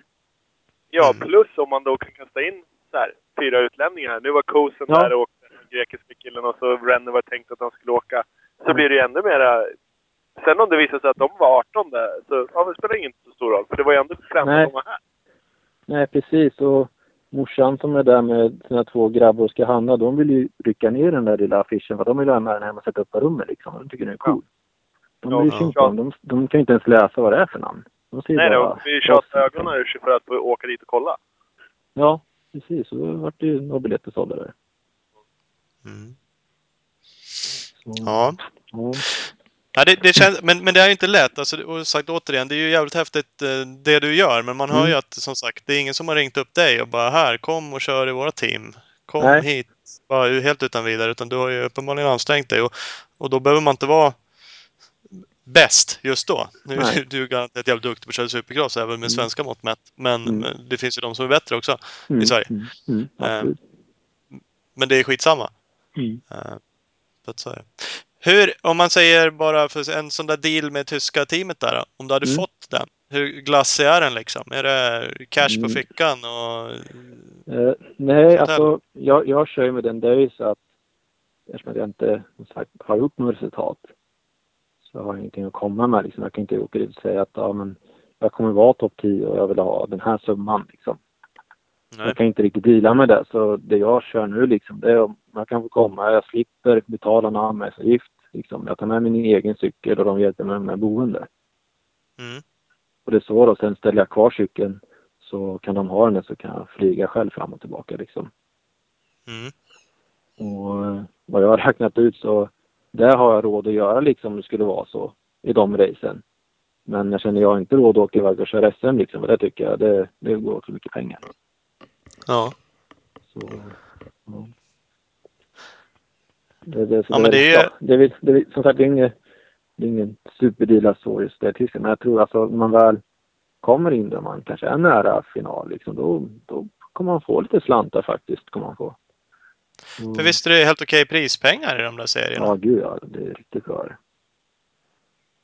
Ja,
Mm.
plus om man då kan kasta in så här, fyra utlänningar. Nu var Kosen
Ja.
där och åkte, den grekiska killen, och så Renner var tänkt att han skulle åka. Så blir det ju ännu mera... Sen om det visar sig att de var 18 där, så ja, det spelar ingen så stor roll. För det var ju ändå främst att de här.
Nej, precis. Och morsan som är där med sina två grabbar och ska handla, de vill ju rycka ner den där lilla affischen för de vill ha med den hem och sätta upp på rummet liksom. De tycker den är cool. De
Ja,
bryr sig
ja.
inte om, de, de kan ju inte ens läsa vad det är för namn. De ser
Nej,
bara
då, vi tjatade ögonen ur sig för att åka dit och kolla.
Ja, precis. Och då vart det ju några biljetter sålda där.
Mm.
Så,
Ja.
ja.
Ja, det, det känns, men, men det är ju inte lätt. Alltså, och sagt återigen, det är ju jävligt häftigt eh, det du gör. Men man hör ju
Mm.
att som sagt, det är ingen som har ringt upp dig och bara här, kom och kör i våra team. Kom
Nej.
hit. Bara helt utan vidare. Utan du har ju uppenbarligen ansträngt dig. Och, och då behöver man inte vara bäst just då. Nu du- du är garanterat jävligt duktig på att köra supercross även med
Mm.
svenska mått mätt. Men,
Mm.
det finns ju de som är bättre också.
Mm,
i Sverige.
Mm, mm, absolut.
Men det är skitsamma.
Mm.
Eh, så säga. Hur, om man säger bara för en sån där deal med tyska teamet där Om du hade
Mm.
fått den. Hur glassig är den liksom? Är det cash på
Mm.
fickan och...
Eh, nej, alltså jag, jag kör ju med den. Så att eftersom jag inte sagt, har gjort något resultat så har jag ingenting att komma med. Liksom. Jag kan inte åka dit och säga att ja, men jag kommer vara topp 10 och jag vill ha den här summan. Liksom.
Nej.
Jag kan inte riktigt deala med det. Så det jag kör nu liksom, det är om jag kan få komma. Jag slipper betala någon anmälningsavgift. Liksom. Jag tar med min egen cykel och de hjälper mig med boende.
Mm.
Och det är så då. Sen ställer jag kvar cykeln så kan de ha den så kan jag flyga själv fram och tillbaka liksom.
Mm.
Och eh, vad jag har räknat ut så där har jag råd att göra liksom om det skulle vara så i de racen. Men jag känner jag har inte råd att åka iväg och köra SM liksom. Och det tycker jag, det, det går åt så mycket pengar.
Ja.
Så, ja. Det, det,
Ja, men det är
ja, det, är det, är- som sagt, det är ingen, det är ingen superdeal så just det. Men jag tror alltså när man väl kommer in där man kanske är nära final liksom, då, då kommer man få lite slantar faktiskt. Kommer man få. Mm.
För visst är det helt okej prispengar i de där serierna?
Ja, gud ja. Det är riktigt bra det.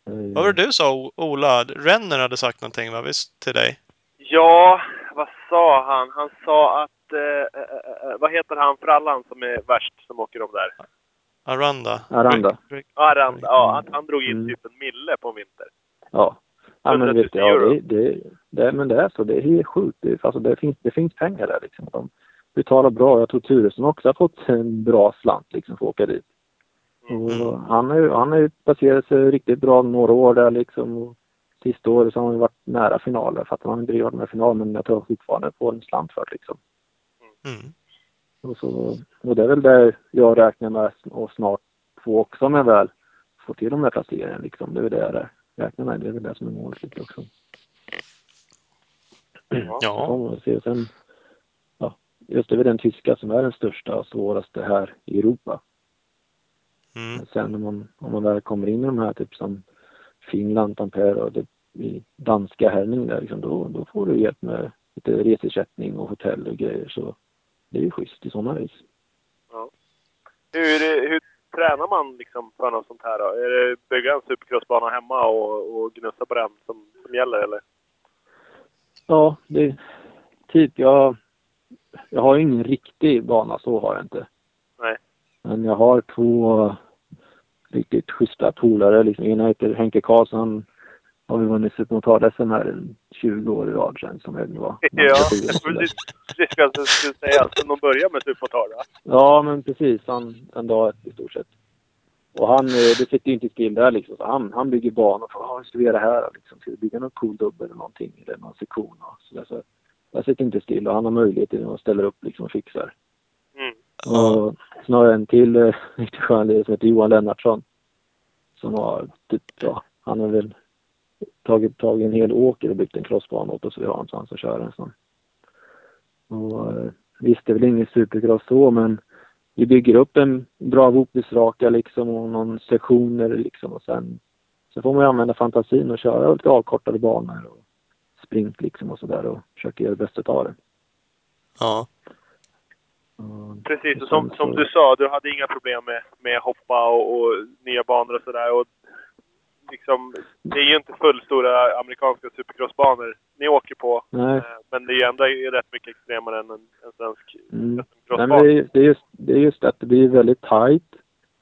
Det är ju-
Vad var det du sa, Ola? Renner hade sagt någonting, va? Visst till dig?
Ja, vad sa han? Han sa att... Eh, eh, eh, vad heter han frallan som är värst som åker de där?
Aranda?
Aranda.
Aranda. Ja, att han drog in
Mm.
typ en mille på en vinter.
Ja. Ja, men
100 000
vet du, ja, det, det, det, men det är så. Det är helt sjukt. Det, alltså, det, finns, det finns pengar där liksom. De betalar bra. Jag tror Turesson också har fått en bra slant liksom för att åka dit. Och
Mm.
han har ju han har placerat sig riktigt bra några år där liksom. Och sista året så har han varit nära final. Jag fattar att han inte varit med i final men jag tror fortfarande på en slant för liksom.
Mm.
Och, så, och det är väl där jag räknar med och snart få också om jag väl får till de där placeringarna liksom. Det är väl det jag räknar med. Det är väl det som är målet lite också.
Ja.
Ja.
se. Sen, ja, just det är den tyska som är den största och svåraste här i Europa.
Mm.
Sen om man, om man väl kommer in i de här typ som Finland, Tampere och det, i danska härning där liksom, då, då får du hjälp med lite reseersättning och hotell och grejer så det är ju schysst i sådana vis.
Hur, hur tränar man liksom för något sånt här då? Är det bygga en supercrossbana hemma och, och gnussa på den som, som gäller eller?
Ja, det typ jag, jag har ju ingen riktig bana, så har jag inte.
Nej.
Men jag har två riktigt schyssta polare. Liksom, ena heter Henke Karlsson. Har vi vunnit supermotard-SM här en 20 år i rad sedan som jag nu var.
Ja, precis. Precis vad jag skulle säga. Alltså, de börjar med supermotard va?
Ja, men precis. Han, en dag i stort sett. Och han, eh, det sitter ju inte still där liksom. Så han, han bygger banor. för, Ja, hur ska vi göra här liksom? Ska vi bygga någon cool dubbel eller någonting? Eller någon sektion så där. Så jag sitter inte still och han har möjlighet till att ställa upp liksom och fixar.
Mm.
Och sen har jag en till eh, riktigt skön lirare som heter Johan Lennartsson. Som har typ, ja, han har väl tagit tag i en hel åker och byggt en crossbana åt oss så vi har någonstans att köra en sån. Och eh, visst, det är väl ingen supercross så men vi bygger upp en bra vopnisraka liksom och någon sektioner liksom och sen så får man ju använda fantasin och köra lite avkortade banor och sprint liksom och sådär och försöka göra det bästa av det.
Ja.
Och-
Precis, och som, som du sa, du hade inga problem med, med hoppa och, och nya banor och sådär. Och liksom, det är ju inte fullstora amerikanska supercrossbanor ni åker på.
Nej.
Eh, Men det är ju ändå rätt mycket extremare än en, en svensk
Mm. Nej,
crossbana.
men det, är, det, är just, det är just att det blir väldigt tight.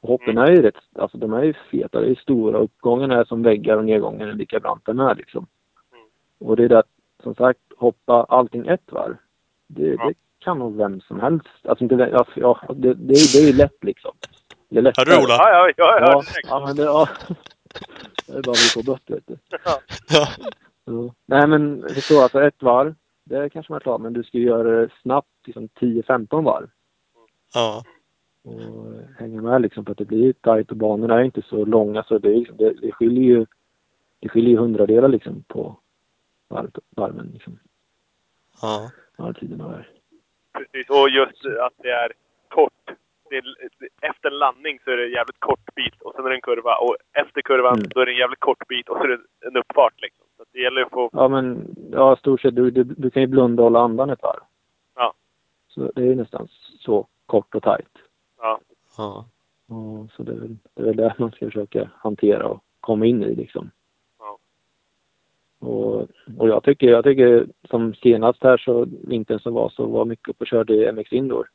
Och hoppen är ju rätt, alltså de är ju feta. Det är stora. Uppgångarna är som väggar och nedgången är lika branta med liksom.
Mm.
Och det är det att, som sagt, hoppa allting ett varv. Det,
Ja.
det kan nog vem som helst. Alltså inte, vem- alltså, ja, det, det, är, det är ju lätt liksom. Det är lättare.
Hörde du Ola?
Ja, ja, ja, ja,
ja, men det, ja. Det är bara vi får bort vet du.
Ja.
Ja.
Nej men förstå, alltså ett varv, det kanske man är klar men du ska göra det snabbt, liksom 10-15 varv.
Ja.
och hänga med liksom för att det blir tajt och banorna är inte så långa så det, är liksom, det, det skiljer ju det skiljer ju hundradelar liksom på varv, varven liksom.
Ja.
Varvtiderna där.
Precis, och just att det är kort. Det är, efter en landning så är det en jävligt kort bit och sen är det en kurva. Och efter kurvan
Mm.
då är det en jävligt kort bit och så är det en uppfart. Liksom. Så det gäller att få...
Ja men, ja stort sett, du, du, du kan ju blunda och hålla andan ett varv.
Ja.
Så det är ju nästan så kort och tajt.
Ja,
Ja.
Och så det är väl det är väl det man ska försöka hantera och komma in i liksom.
Ja.
Och, och jag tycker, jag tycker som senast här så vintern som var så var mycket upp och körde i MX Indoor.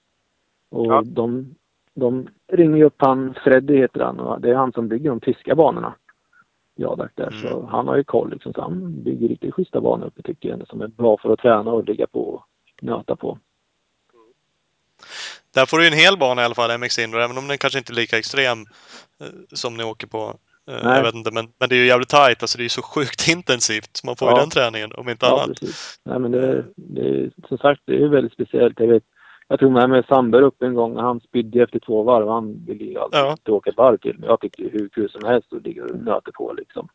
Och
Ja.
de, de ringer upp han, Freddy heter han och det är han som bygger de tyska banorna. Ja, där, där. Så
Mm.
han har ju koll liksom, så han bygger riktigt schyssta banor uppe tycker jag som är bra för att träna och ligga på och nöta på.
Där får du en hel bana i alla fall, MX Indoor, även om den kanske inte är lika extrem eh, som ni åker på. Eh, jag vet inte, men, men det är ju jävligt tajt. Alltså det är ju så sjukt intensivt. Man får
Ja.
ju den träningen, om inte
Ja,
annat.
precis. Nej, men det, det är som sagt, det är väldigt speciellt. Jag vet, jag tog med mig Sandberg upp en gång och han spydde efter två varv. Han ville ju alltid
Ja.
åka ett varv till. Men jag tyckte hur kul som helst att ligga och nöta på liksom.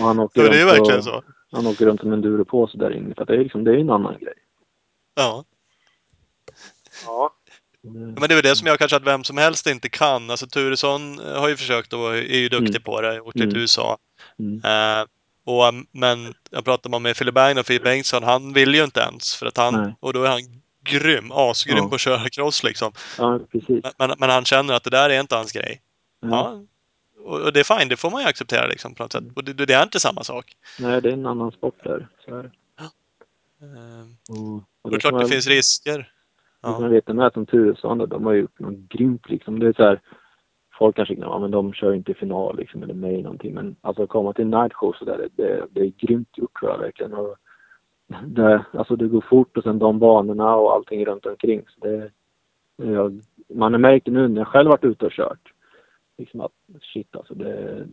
Och han åker,
Ja, det är verkligen
och,
så.
han åker runt som en duropåse där inne. För att det är liksom, det är en annan grej.
Ja.
ja.
Men det är väl det som jag kanske att vem som helst inte kan. Alltså Turesson eh, har ju försökt och är ju duktig
Mm.
på det. Åkt till
Mm.
USA.
Mm.
Eh, och, men jag pratade med Philip Bang och Philip Bengtsson. Han vill ju inte ens. För att han,
Nej.
och då är han grym. Asgrym
Ja.
på att köra cross liksom.
Ja, precis.
Men, men, han känner att det där är inte hans grej.
Ja.
Ja. Och, och det är fine, det får man ju acceptera liksom på något sätt. Och det, det är inte samma sak.
Nej, det är en annan sport där. Så är det. Och,
det är klart det
man-
finns risker.
Ja.
Ja.
Man vet med som Turesson, de har ju gjort något grymt liksom. Det är så här, folk kanske ja men de kör inte i final liksom, eller med i någonting. Men alltså att komma till night show så där, det, det, det är grymt gjort tror jag verkligen. Och det, alltså det går fort och sen de banorna och allting runt omkring. Så det, jag, man har märkt det nu när jag själv varit ute och kört. Liksom att shit alltså det,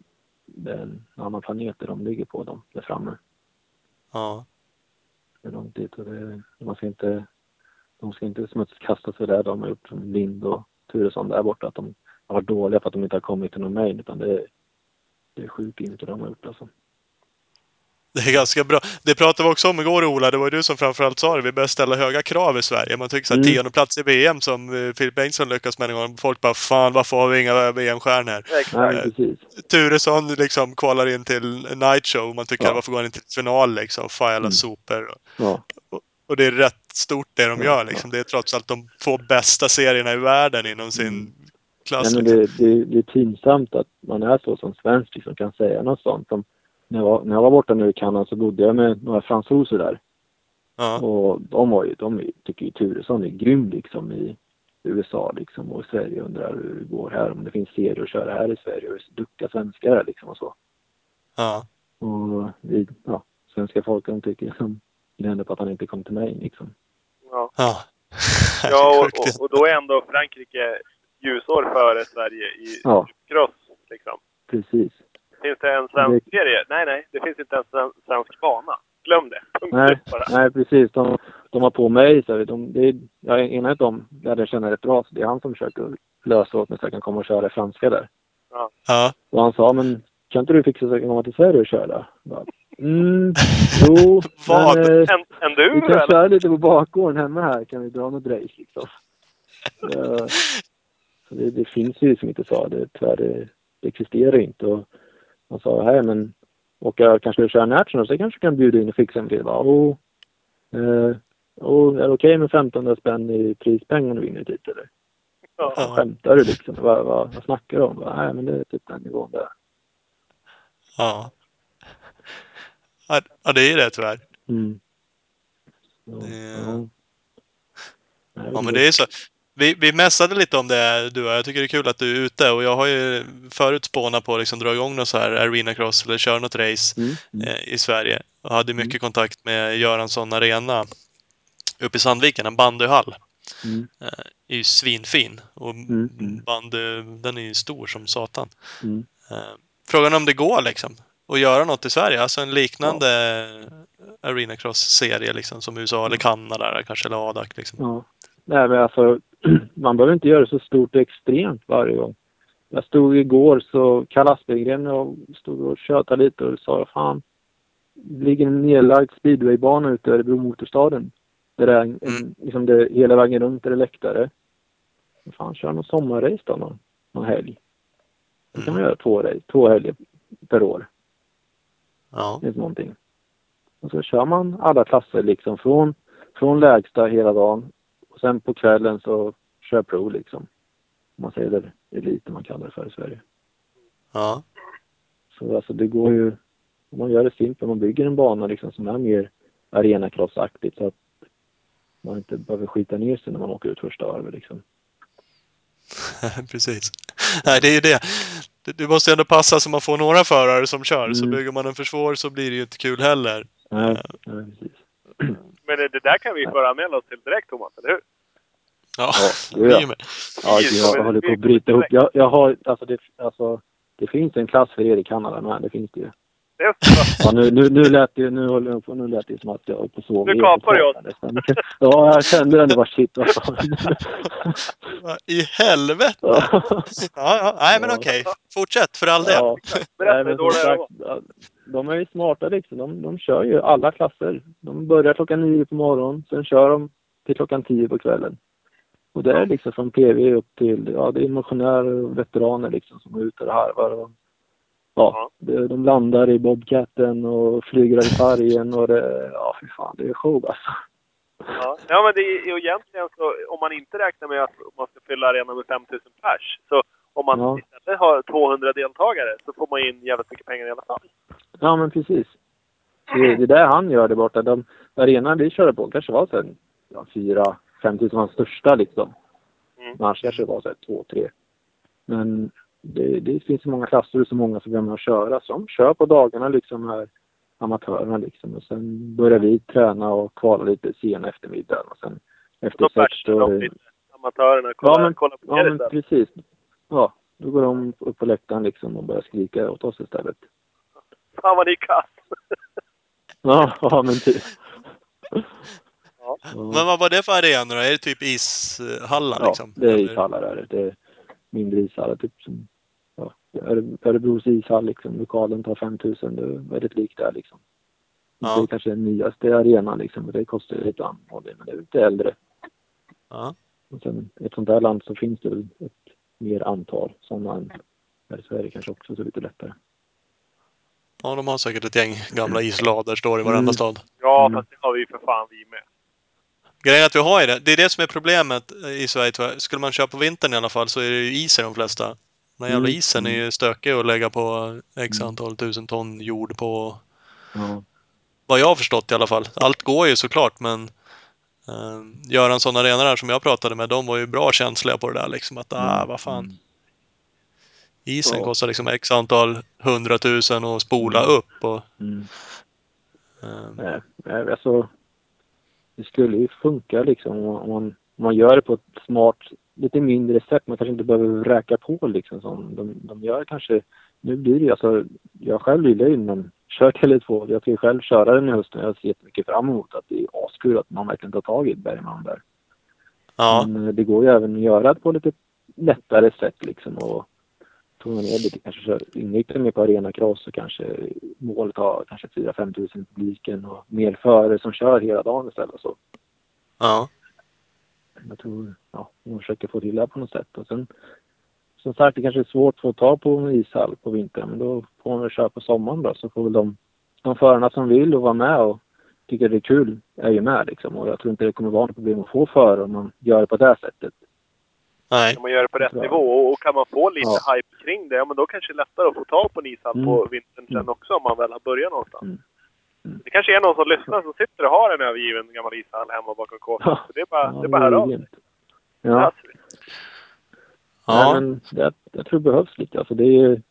det är en annan planet där de ligger på, de där framme.
Ja.
Det är långt dit och det, man ska inte, de ska inte smutskasta sig där de har gjort som Lind och Turesson där borta. Att de har varit dåliga för att de inte har kommit till någon main utan det är, det är sjukt inte de har gjort alltså.
Det är ganska bra. Det pratade vi också om igår Ola, det var ju du som framförallt sa det. Vi börjar ställa höga krav i Sverige. Man tycker såhär
Mm.
tionde plats i VM som eh, Filip Bengtsson lyckas med en gång. Folk bara fan varför har vi inga VM-stjärnor?
Nej,
Exakt.
precis.
Turesson liksom kvalar in till night show. Man tycker
Ja.
varför går han inte till final liksom? Fan jävla
Mm.
sopor.
Ja,
Och det är rätt stort det de gör liksom. Det är trots allt de två bästa serierna i världen inom sin
Mm.
klass.
Nej, men
liksom.
det, det, det är pinsamt att man är så som svensk liksom kan säga något sånt. Som när, jag var, när jag var borta nu i Kanada så bodde jag med några fransoser där.
Ja.
Och de, var ju, de tycker ju Turesson är grym liksom i USA liksom och Sverige undrar hur det går här. Om det finns serier att köra här i Sverige och duktiga svenskar liksom och så.
Ja.
Och vi, ja, svenska folk de tycker som gnäller på att han inte kom till mig liksom.
Ja,
Ja.
ja och, och, och då är ändå Frankrike ljusår före Sverige i
Ja.
cross. Liksom.
Precis.
Finns det en svensk serie? Nej, nej. Det finns inte ens en svensk bana. Glöm det. Punkt
Nej, nej precis. De, de har på mig. Så de, det är, jag är en av dem där jag känner rätt bra. Så det är han som försöker lösa åt mig så jag kan komma och köra franska där.
Ja.
Och han sa, men kan inte du fixa så jag kan komma till Sverige och köra? Jag Bara, mm, jo,
Vad?
men eh,
En, en du
vi kan
eller?
köra lite på bakgården hemma här. Kan vi dra något race liksom? Så det, det finns ju som inte sa. Det, tyvärr, det, det existerar inte. Och han sa, här men åka kanske du köra national så kanske du kan bjuda in och fixa en till. Jag bara, oh, eh, oh, är det okej med 1500 spänn i prispeng om du vinner dit eller?
Ja.
Skämtar du liksom? Vad, vad, vad snackar du om? Bara, Nej men det är typ den nivån där.
Ja. Ja, det är ju det tyvärr.
Mm. Ja,
Det-
ja.
Ja, men det är så. Vi, vi mässade lite om det du och jag. Tycker det är kul att du är ute och jag har ju förut spånat på att liksom dra igång något så här arena cross eller köra något race
Mm, mm,
eh, i Sverige. Och hade mycket kontakt med Göransson Arena uppe i Sandviken, en bandyhall.
mm,
är ju svinfin och
Mm, mm.
bandy, den är ju stor som satan.
mm.
Eh, Frågan är om det går liksom att göra något i Sverige, alltså en liknande Arena Cross-serie liksom som USA eller Kanada kanske eller ADAC liksom.
Ja. Nej, men alltså, man behöver inte göra det så stort och extremt varje gång. Jag stod igår så Kalle Aspegren och stod och tjötade lite och sa fan, det ligger en nedlagd speedwaybana ute i Örebro Motorstaden. Där det är en, en, liksom det, hela vägen runt där det är läktare. Fan, kör någon sommarrace då någon, någon helg. Då kan man göra två, två helger per år.
Ja.
Är någonting. Och så kör man alla klasser liksom från, från lägsta hela dagen. Sen på kvällen så kör pro liksom. Om man säger det, elit man kallar det för i Sverige.
ja.
Så alltså det går ju, om man gör det simpelt, man bygger en bana liksom som är mer arenacrossaktigt så att man inte behöver skita ner sig när man åker ut första varvet liksom.
Precis. Nej, det är ju det. Det- Det måste ju ändå passa så man får några förare som kör. Så
Mm.
bygger man en för svår så blir det ju inte kul heller.
Nej, nej precis.
Men det, det där kan vi föranmäla oss till direkt, Thomas, eller hur?
Ja,
Ja,
vi med.
Ja, gud, jag håller på att bryta ihop. Jag, jag har, alltså det, alltså det finns en klass för er i Kanada med, det finns det ju.
Är.
Ja, nu, nu, nu lät det, nu håller jag på, nu lät det som att jag är på sov.
Nu kapar oss.
Ja, jag kände den. Det var shit, vad fan.
I helvete!
Ja.
Ja. Nej, men okej. Fortsätt för all del.
Ja. Nej, men som sagt, de är ju smarta liksom. De, de kör ju alla klasser. De börjar klockan nio på morgonen, sen kör de till klockan tio på kvällen. Och det är liksom från PV upp till, ja det är motionärer och veteraner liksom som är ute och harvar. Och, ja, det, de landar i Bobcatten och flyger i färgen och det, ja fy fan, det är show alltså.
Ja, ja men det är ju egentligen så, om man inte räknar med att man ska fylla arenan med 5000 pers, så om man
Ja.
istället har 200 deltagare så får man in jävligt mycket pengar i alla fall.
Ja men precis. Det, det är där han gör det borta. De arenan vi körde på kanske var sen ja, fyra, tusen var den största liksom.
Mm.
Annars kanske det var så här två, tre. Men det, det finns så många klasser och så många som vill köra. Så de kör på dagarna liksom här, amatörerna liksom. Och sen börjar vi träna och kvala lite sen eftermiddagen. Och sen efter sex då...
amatörerna. Kolla,
Ja, men-
kolla på
Ja men precis. Ja, då går de upp på läktaren liksom och börjar skrika åt oss istället.
Fan vad ni är kass!
Ja, ja men typ.
Ja.
Ja.
Men vad var det för arena då? Är det typ ishallar
Ja,
liksom?
det är ishallar är det. Är mindre ishallar. Typ som ja, Öre- Örebros ishall liksom. Lokalen tar 5000. Det är väldigt likt där liksom.
Ja.
Det är kanske den nyaste arenan liksom. men Det kostar lite annorlunda. Men det är lite äldre.
Ja.
Och sen i ett sånt där land så finns det ett mer antal sådana här i Sverige kanske också. Så lite lättare.
ja, de har säkert ett gäng gamla islador står i varenda
Mm.
stad.
Ja,
Mm.
fast det har vi ju för fan vi med.
Grejen är att vi har ju det. Det är det som är problemet i Sverige jag. Skulle man köra på vintern i alla fall så är det ju is i de flesta. Den här jävla
Mm.
isen är ju stökig att lägga på x antal tusen ton jord på.
Ja.
Vad jag har förstått i alla fall. Allt går ju såklart men uh, Göransson Arena där som jag pratade med, de var ju bra känsliga på det där liksom. Att ah, vad fan.
Mm.
Isen
Ja.
kostar liksom x antal hundratusen att spola
Mm.
upp. Och,
Mm.
eh,
alltså det skulle ju funka liksom om man, om man, gör det på ett smart, lite mindre sätt. Man kanske inte behöver räka på liksom som de, de gör kanske. Nu blir det ju alltså, jag själv gillar ju men kör Tele2. Jag ska ju själv köra den i hösten. Jag ser jättemycket fram emot att det är askul att man verkligen tar tag i Bergman där.
ja,
Men eh, det går ju även att göra det på lite lättare sätt liksom och tona ner lite. Kanske inrikta mer på arenacross och kanske målet har kanske 4-5 tusen i publiken och mer förare som kör hela dagen istället. Så
ja.
jag tror, ja, man försöker få till det på något sätt. Och sen, som sagt, det kanske är svårt att få tag på en ishall på vintern, men då får man väl köra på sommaren då. Så får väl de, de förarna som vill och vara med och tycker det är kul är ju med liksom. Och jag tror inte det kommer vara något problem att få förare om man gör det på det här sättet.
Nej.
Kan man göra det på rätt
Bra.
nivå och, och kan man få lite
Ja.
hype kring det, ja men då kanske det är lättare att få tag på en ishall
Mm.
på vintern sen
Mm.
också om man väl har börjat någonstans.
Mm. Mm.
Det kanske är någon som lyssnar som sitter och har en övergiven gammal ishall hemma bakom kåken.
Ja.
Så det är bara,
Ja,
det är bara att höra av sig.
Ja.
Ja.
Nej, men det, jag tror det behövs lite. Alltså det är ju...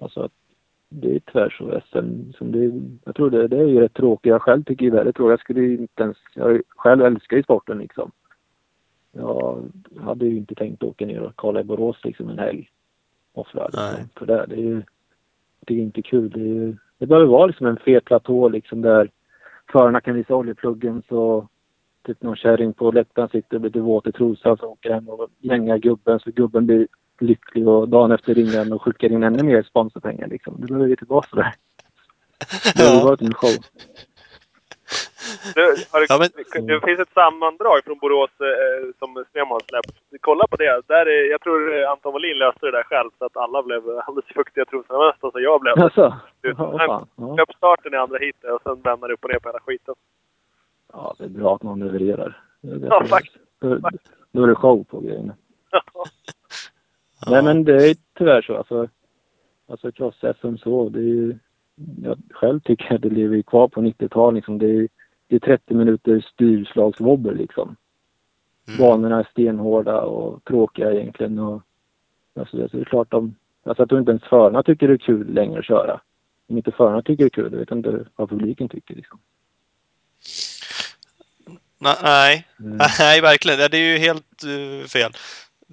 Alltså att det är tvärs-SM. Som det, jag tror det, det är ju rätt tråkigt. Jag själv tycker ju det är väldigt tråkigt. Jag skulle inte ens... Jag själv älskar ju sporten liksom. Jag hade ju inte tänkt åka ner och kolla i Borås liksom en helg. Offra
Nej.
liksom. För det, det är ju... Det är inte kul. Det, är, ju- det behöver vara liksom en fet platå liksom där förarna kan visa oljepluggen så typ någon kärring på läktaren sitter och blir lite våt i trosan så åker hem och gängar gubben så gubben blir lycklig och dagen efter ringer han och skickar in ännu mer sponsorpengar liksom. Det behöver vi tillbaka sådär. Det har varit en show.
Du, har du,
Ja, men-
Det finns ett sammandrag från Borås eh, som har släppt. Kolla på det. Där är, jag tror eh, Anton Wallin löste det där själv så att alla blev alldeles fuktiga trosorna. Nästan så jag blev.
Alltså,
Du,
ja,
han.
Ja.
Köp starten i andra heatet och sen vända upp och ner på hela skiten.
ja, det är bra att någon levererar.
Ja,
som-
faktiskt.
Då, är det show på grejerna.
Ja.
Nej men det är tyvärr så. Alltså, alltså cross-SM så. Det är ju, jag själv tycker att det lever kvar på 90-talet. Liksom. Det, är, det är 30 minuter styrslagswobbel liksom.
Mm.
Banorna är stenhårda och tråkiga egentligen. Och, alltså, det är klart de, alltså, jag tror inte ens förarna tycker det är kul längre att köra. Om inte förarna tycker det är kul, då vet jag inte vad publiken tycker. Liksom.
Nej,
Mm.
nej verkligen. Det är ju helt eh, fel.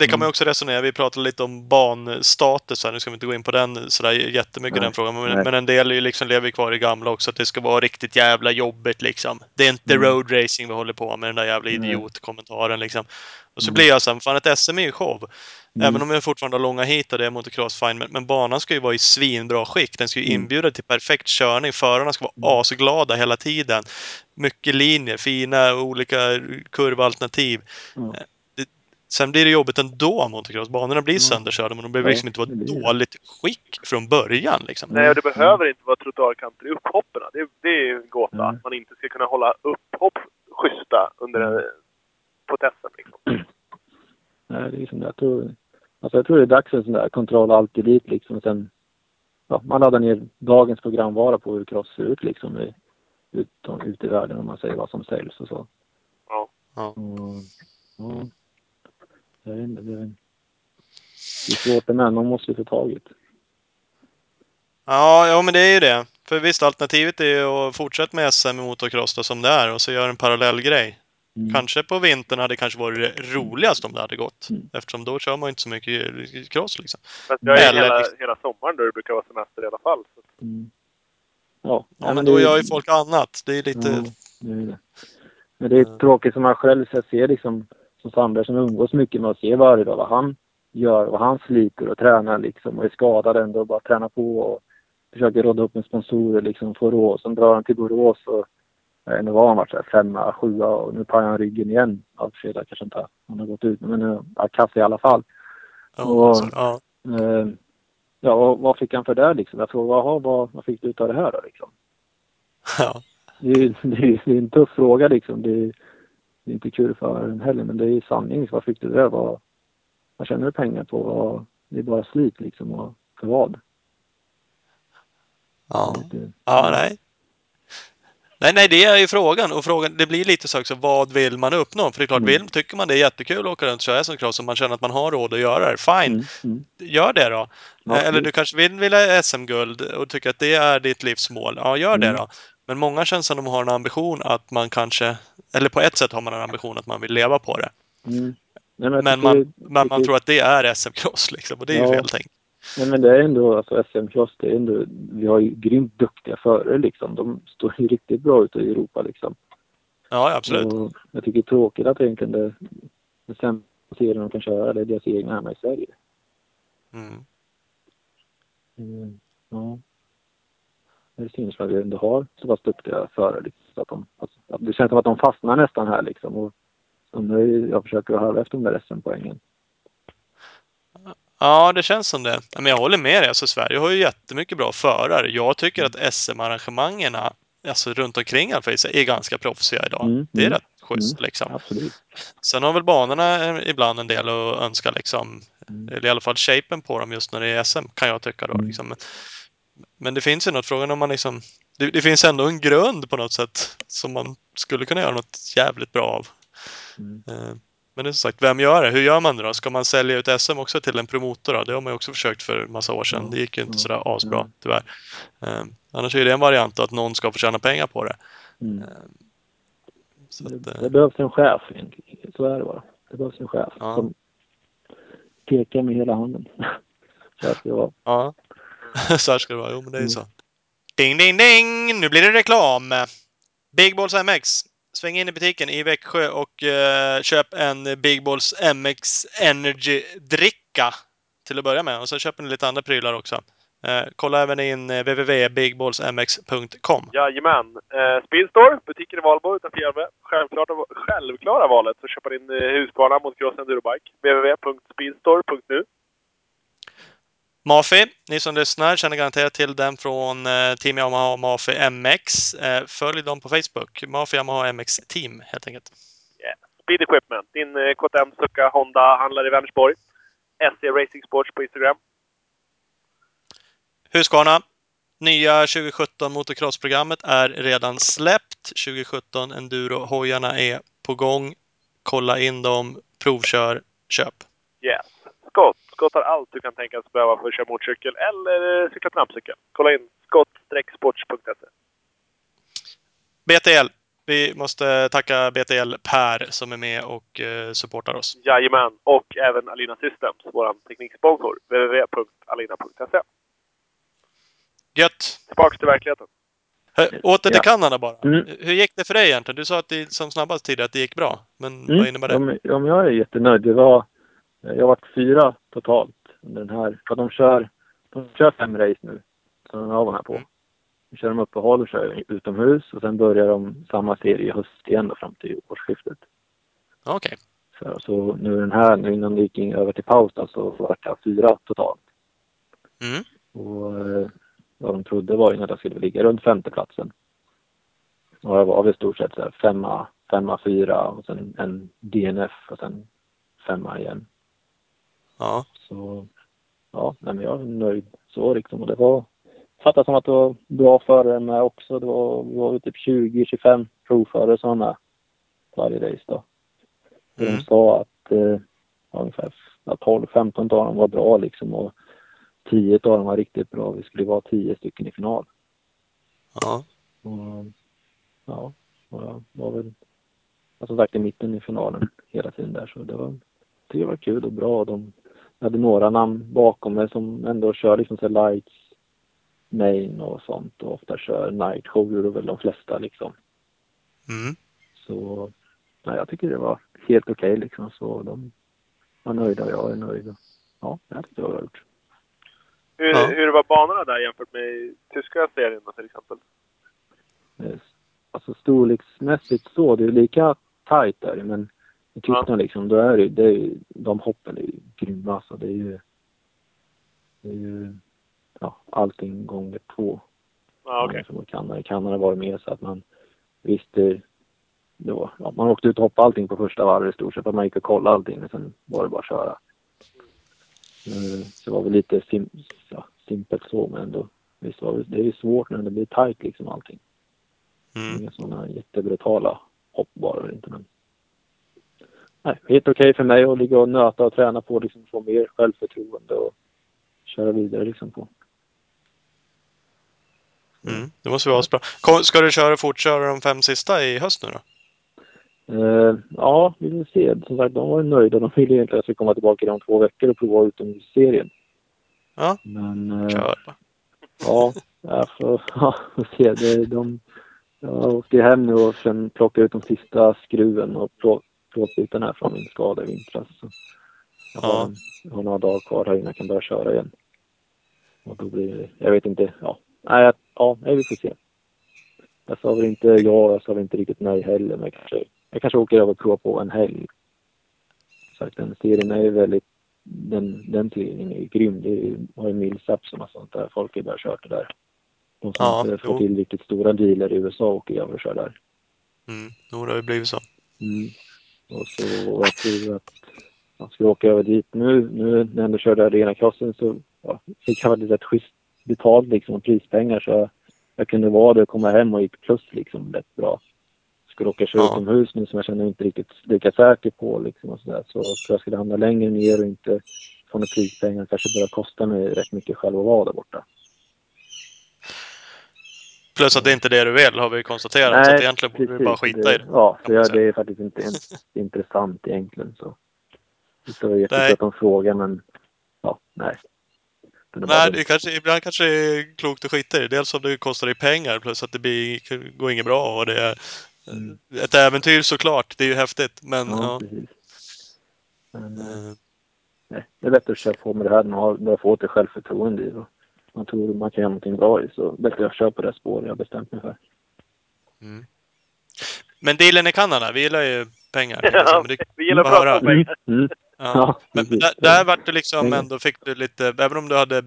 Det kan man
Mm.
också resonera. Vi pratade lite om banstatus här. Nu ska vi inte gå in på den sådär jättemycket
Nej.
den frågan. Men,
Nej.
men en del liksom lever kvar i gamla också. Att det ska vara riktigt jävla jobbigt liksom. Det är inte
Mm.
road racing vi håller på med. Den där jävla idiotkommentaren liksom. Och så
Mm.
blir jag såhär, fan ett SM är ju show.
Mm.
Även om jag fortfarande har långa hit och det är motocross, fine. Men, men banan ska ju vara i svinbra skick. Den ska ju
Mm.
inbjuda till perfekt körning. Förarna ska vara asglada hela tiden. Mycket linjer, fina olika kurvalternativ.
Ja.
Det, sen blir det jobbigt ändå motocross. Banorna blir
Ja.
sönderkörda men de behöver liksom inte vara
blir
dåligt skick från början. Liksom.
Nej, och det behöver inte vara trottoarkanter i upphoppen. Det, det är ju en gåta
Mm.
att man inte ska kunna hålla upphopp schyssta under
Mm.
en, på testen. Liksom.
Nej, det är liksom det. Jag tror, alltså jag tror det är dags för en sån där kontroll allt elit liksom. Och Sen, ja, man laddar ner dagens programvara på hur cross ser ut liksom i, ut, ut i världen om man säger vad som säljs och så.
Ja.
Ja.
Och, ja, jag vet inte, det, är, det är svårt det med. Man måste ju få tag i det.
Ja, ja, men det är ju det. För visst, alternativet är ju att fortsätta med SM i motocross då, som det är och så göra en parallell grej.
Mm.
Kanske på vintern hade det kanske varit roligast om det hade gått.
Mm.
Eftersom då kör man inte så mycket cross liksom.
Fast jag är
Eller
hela,
liksom-
hela sommaren då det brukar vara semester i alla fall. Så.
Mm. Ja,
Ja, men då
det-
gör ju folk annat. Det är lite...
Ja, det är det. Men det är tråkigt som man själv så jag ser liksom som Sandberg som umgås mycket med att se varje dag vad han gör, vad han sliter och tränar liksom och är skadad ändå och bara tränar på och försöker råda upp med sponsorer liksom får råd. Sen drar han till Borås och jag vet inte vad han här, femma, sjua och nu pajar han ryggen igen. Ja, för där kanske inte han har gått ut men uh, kass i alla fall.
Ja,
Och-
alltså, ja.
Eh, ja, och vad fick han för det liksom? Jag frågade, "Jaha, vad, vad fick du ut av det här då liksom?
ja.
Det är, det, är, det är en tuff fråga liksom. Det är, det är inte kul för en heller, men det är sanning. Vad fick du där? Vad, vad tjänar du pengar på? Vad, det är bara slit liksom. Och för vad?
Ja. Ja, nej. Nej, nej, det är ju frågan. Och frågan, det blir lite så också, vad vill man uppnå? För det är klart,
Mm.
vill, tycker man det är jättekul att åka runt och köra SM-cross och man känner att man har råd att göra det, fine.
Mm, mm.
Gör det då.
Ja,
Eller
absolut.
du kanske vill, vill ha SM-guld och tycker att det är ditt livsmål. Ja, gör det
Mm.
då. Men många känns som de har en ambition att man kanske, eller på ett sätt har man en ambition att man vill leva på det.
Mm. Nej, men,
Men man, men man
tycker-
tror att det är SM-cross liksom. Och det är ju
Ja.
fel tänkt.
Nej, men det är ändå, alltså SM-cross, det är ändå, vi har ju grymt duktiga förare liksom. De står ju riktigt bra ute i Europa liksom.
Ja, absolut.
Och jag tycker det är tråkigt att egentligen det, det sämsta serien de kan köra, det är deras egna hemma i Sverige.
Mm.
Mm, ja. Det för att vi ändå har så pass duktiga förare. Liksom, att de, att det känns som att de fastnar nästan här liksom. Och, och nu, jag försöker halva efter de där SM-poängen.
Ja, det känns som det. Men jag håller med dig. Alltså, Sverige har ju jättemycket bra förare. Jag tycker att SM-arrangemangen alltså runt omkring i alla fall, är ganska proffsiga idag.
Mm,
Det är
mm.
rätt schysst. Liksom.
Absolut.
Sen har väl banorna eh, ibland en del att önska. Liksom.
Mm.
Eller i alla fall shapen på dem just när det är SM kan jag tycka. Då,
Mm.
liksom. men, men det finns ju något, frågan om man liksom... Det, det finns ändå en grund på något sätt som man skulle kunna göra något jävligt bra av.
Mm.
Eh, Men det är som sagt, vem gör det? Hur gör man det då? Ska man sälja ut SM också till en promotor? Då? Det har man ju också försökt för en massa år sedan. Det gick ju inte sådär asbra, tyvärr. Eh, Annars är det en variant att någon ska få tjäna pengar på det.
Mm.
Så att,
Det,
eh,
det behövs en chef. Så är det bara. Det behövs en chef
Ja.
som pekar med hela handen. Så att det var.
Ja, så här ska det vara. Jo, men det är ju
Mm.
så. Ding, ding, ding! Nu blir det reklam! Big Balls MX. Sväng in i butiken i Växjö och eh, köp en Big Balls MX Energy-dricka till att börja med. Och så köper ni lite andra prylar också. Eh, kolla även in eh, www.bigballsmx.com.
Jajamän. Eh, Speedstore, butiken i Valbo utanför Järve. Självklart, självklara valet att köpa din eh, Husqvarna mot Cross Endurobike. www.speedstore.nu
Mafi, ni som lyssnar känner garanterat till den från eh, Team Yamaha Mafi MX. Eh, följ dem på Facebook. Mafi Yamaha MX Team helt enkelt.
Speed Equipment, din eh, KTM, Succa, Honda-handlare i Vänersborg. SC Racing Sports på Instagram.
Husqvarna. Nya 2017 motocrossprogrammet är redan släppt. 2017 Enduro-hojarna är på gång. Kolla in dem, provkör, köp.
Yes. Scott. Scott har allt du kan tänkas behöva för att köra motorcykel eller eh, cykla trampcykel. Kolla in scott-sports.se.
BTL. Vi måste tacka BTL Per som är med och eh, supportar oss.
Jajamän. Och även Alina Systems, vår tekniksponsor. www.alina.se.
Gött!
Tillbaks till verkligheten.
Hö, åter till
Ja.
Kanada bara.
Mm.
Hur gick det för dig egentligen? Du sa att det som snabbast tidigare att det gick bra. Men
Mm.
vad innebär det?
Ja, men jag är jättenöjd. Det var, jag har varit fyra totalt under den här. För de kör, de kör fem race nu. Som jag var med på.
Mm.
Nu kör de uppehåll och kör utomhus och sen börjar de samma serie i höst igen då, fram till årsskiftet.
Okej.
Så, så nu den här, nu innan det gick in över till paus då, så var jag fyra totalt.
Mm.
Och eh, vad de trodde var ju att jag skulle ligga runt femteplatsen. Och jag var i stort sett så här femma, femma, fyra och sen en DNF och sen femma igen.
Ja.
Så ja, nej, men jag är nöjd så liksom. Och det var, fattar som att det var bra förare med också. Det var, det var typ 20-25 provförare som var med varje race då.
Mm.
De sa att eh, ungefär ja, 12-15 av dem var bra liksom och 10 av dem var riktigt bra. Vi skulle vara 10 stycken i final.
Ja.
Och, ja, och jag var väl som sagt i mitten i finalen hela tiden där. Så det var, det var kul och bra. De hade några namn bakom mig som ändå kör liksom så lights, main och sånt och ofta kör night show gjorde väl de flesta liksom.
Mm.
Så nej, jag tycker det var helt okej liksom. Så de var nöjda och jag är nöjd. Och, ja, jag tyckte det var gjort.
Hur,
Ja.
hur var banorna där jämfört med tyska serien då, till exempel?
Eh, Alltså storleksmässigt så, det är lika tajt där men Tyskland liksom, då är det, det är, de hoppen är ju grymma alltså. Det är ju, det är ju, ja, allting gånger två.
Ja, okej.
Som i Kanada. I Kanada var det mer så att man visste, det var, ja, man åkte ut och hoppade allting på första varvet i stort sett. Att man gick och kollade allting och sen var det bara att köra. Eh, Så det var väl lite sim, ja, simpelt så men ändå. Visst var det, det är ju svårt när det blir tajt liksom allting.
Mm.
Inga sådana jättebrutala hopp var det inte. Men... Nej, helt okej för mig att ligga och nöta och träna på liksom få mer självförtroende och köra vidare liksom på.
Mm. Det måste vara bra. Ska du köra fortköra de fem sista i höst nu då?
Eh, ja, vi får se. Som sagt, de var ju nöjda. De ville egentligen att jag skulle komma tillbaka inom två veckor och prova utomhusserien.
Ja.
Men eh,
Kör bara.
ja, jag får, ja, får se. Det, de, jag åkte hem nu och sen plockade ut de sista skruven och plå, plåtbitarna här från min skada i vintras. Så jag, har,
Ja.
jag har några dagar kvar här innan jag kan börja köra igen. Och då blir det, jag vet inte, ja. Nej, ja, nej, vi får se. Jag sa väl inte ja, jag sa väl inte riktigt nej heller, men jag kanske, jag kanske åker över och provar på en helg. Så att den serien är ju väldigt, den, den serien är ju grym. Det ju- har ju Millsaps och sånt där. Folk har bara kört det där. De som
Ja,
inte får till riktigt stora dealer i USA åker över och kör där.
Mm. Jo, det har ju blivit så.
Mm. Och så jag tror att man skulle åka över dit. Nu, nu när jag ändå körde arenacrossen så ja, fick jag faktiskt rätt schysst betalt liksom prispengar så jag, jag kunde vara där och komma hem och gick plus liksom rätt bra. Skulle åka köra
Ja.
utomhus nu som jag känner mig inte riktigt lika säker på liksom och sådär. Så så jag skulle hamna längre ner och inte få några prispengar. Kanske börja kosta mig rätt mycket själv att vara där borta.
Plus att det inte är det du vill har vi konstaterat. så att egentligen borde du bara skita i det.
Ja, så jag,
säga.
det är faktiskt inte intressant egentligen. Så. Det var jättekul
Nej.
att de frågar men ja, nej. Det är
Nej, det kanske, ibland kanske det är klokt att skita i det. Dels om det kostar dig pengar plus att det blir, går inget bra och det är
Mm.
ett äventyr såklart. Det är ju häftigt. Men
Ja,
ja.
Men eh, nej, det är bättre att köra på med det här när man börjar få lite självförtroende i det. Man tror man kan göra någonting bra i så bättre att köra på det spår jag har bestämt mig för.
Mm. Men dealen i Kanada, vi gillar ju pengar.
Ja,
det,
vi gillar att
bara
prata om pengar.
Mm.
ja.
Ja,
Men där, där vart det liksom ändå, fick du lite, även om du hade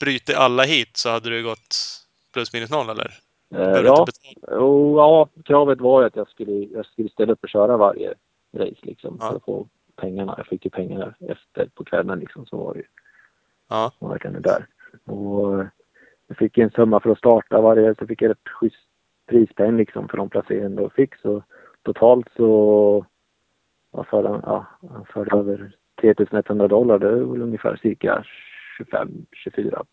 brutit alla hit så hade du gått plus minus noll eller?
Eh, ja. Jo, ja, kravet var ju att jag skulle, jag skulle ställa upp och köra varje race liksom.
Ja.
För att få pengarna. Jag fick ju pengar efter på kvällen liksom. Så var det ju.
Ja.
Och verkligen där. Och eh, jag fick en summa för att starta varje. Så fick jag ett schysst prispeng liksom för de placeringar jag fick. Så totalt så vad för den, ja, han förde över 3100 dollar. Det är väl ungefär cirka 25-24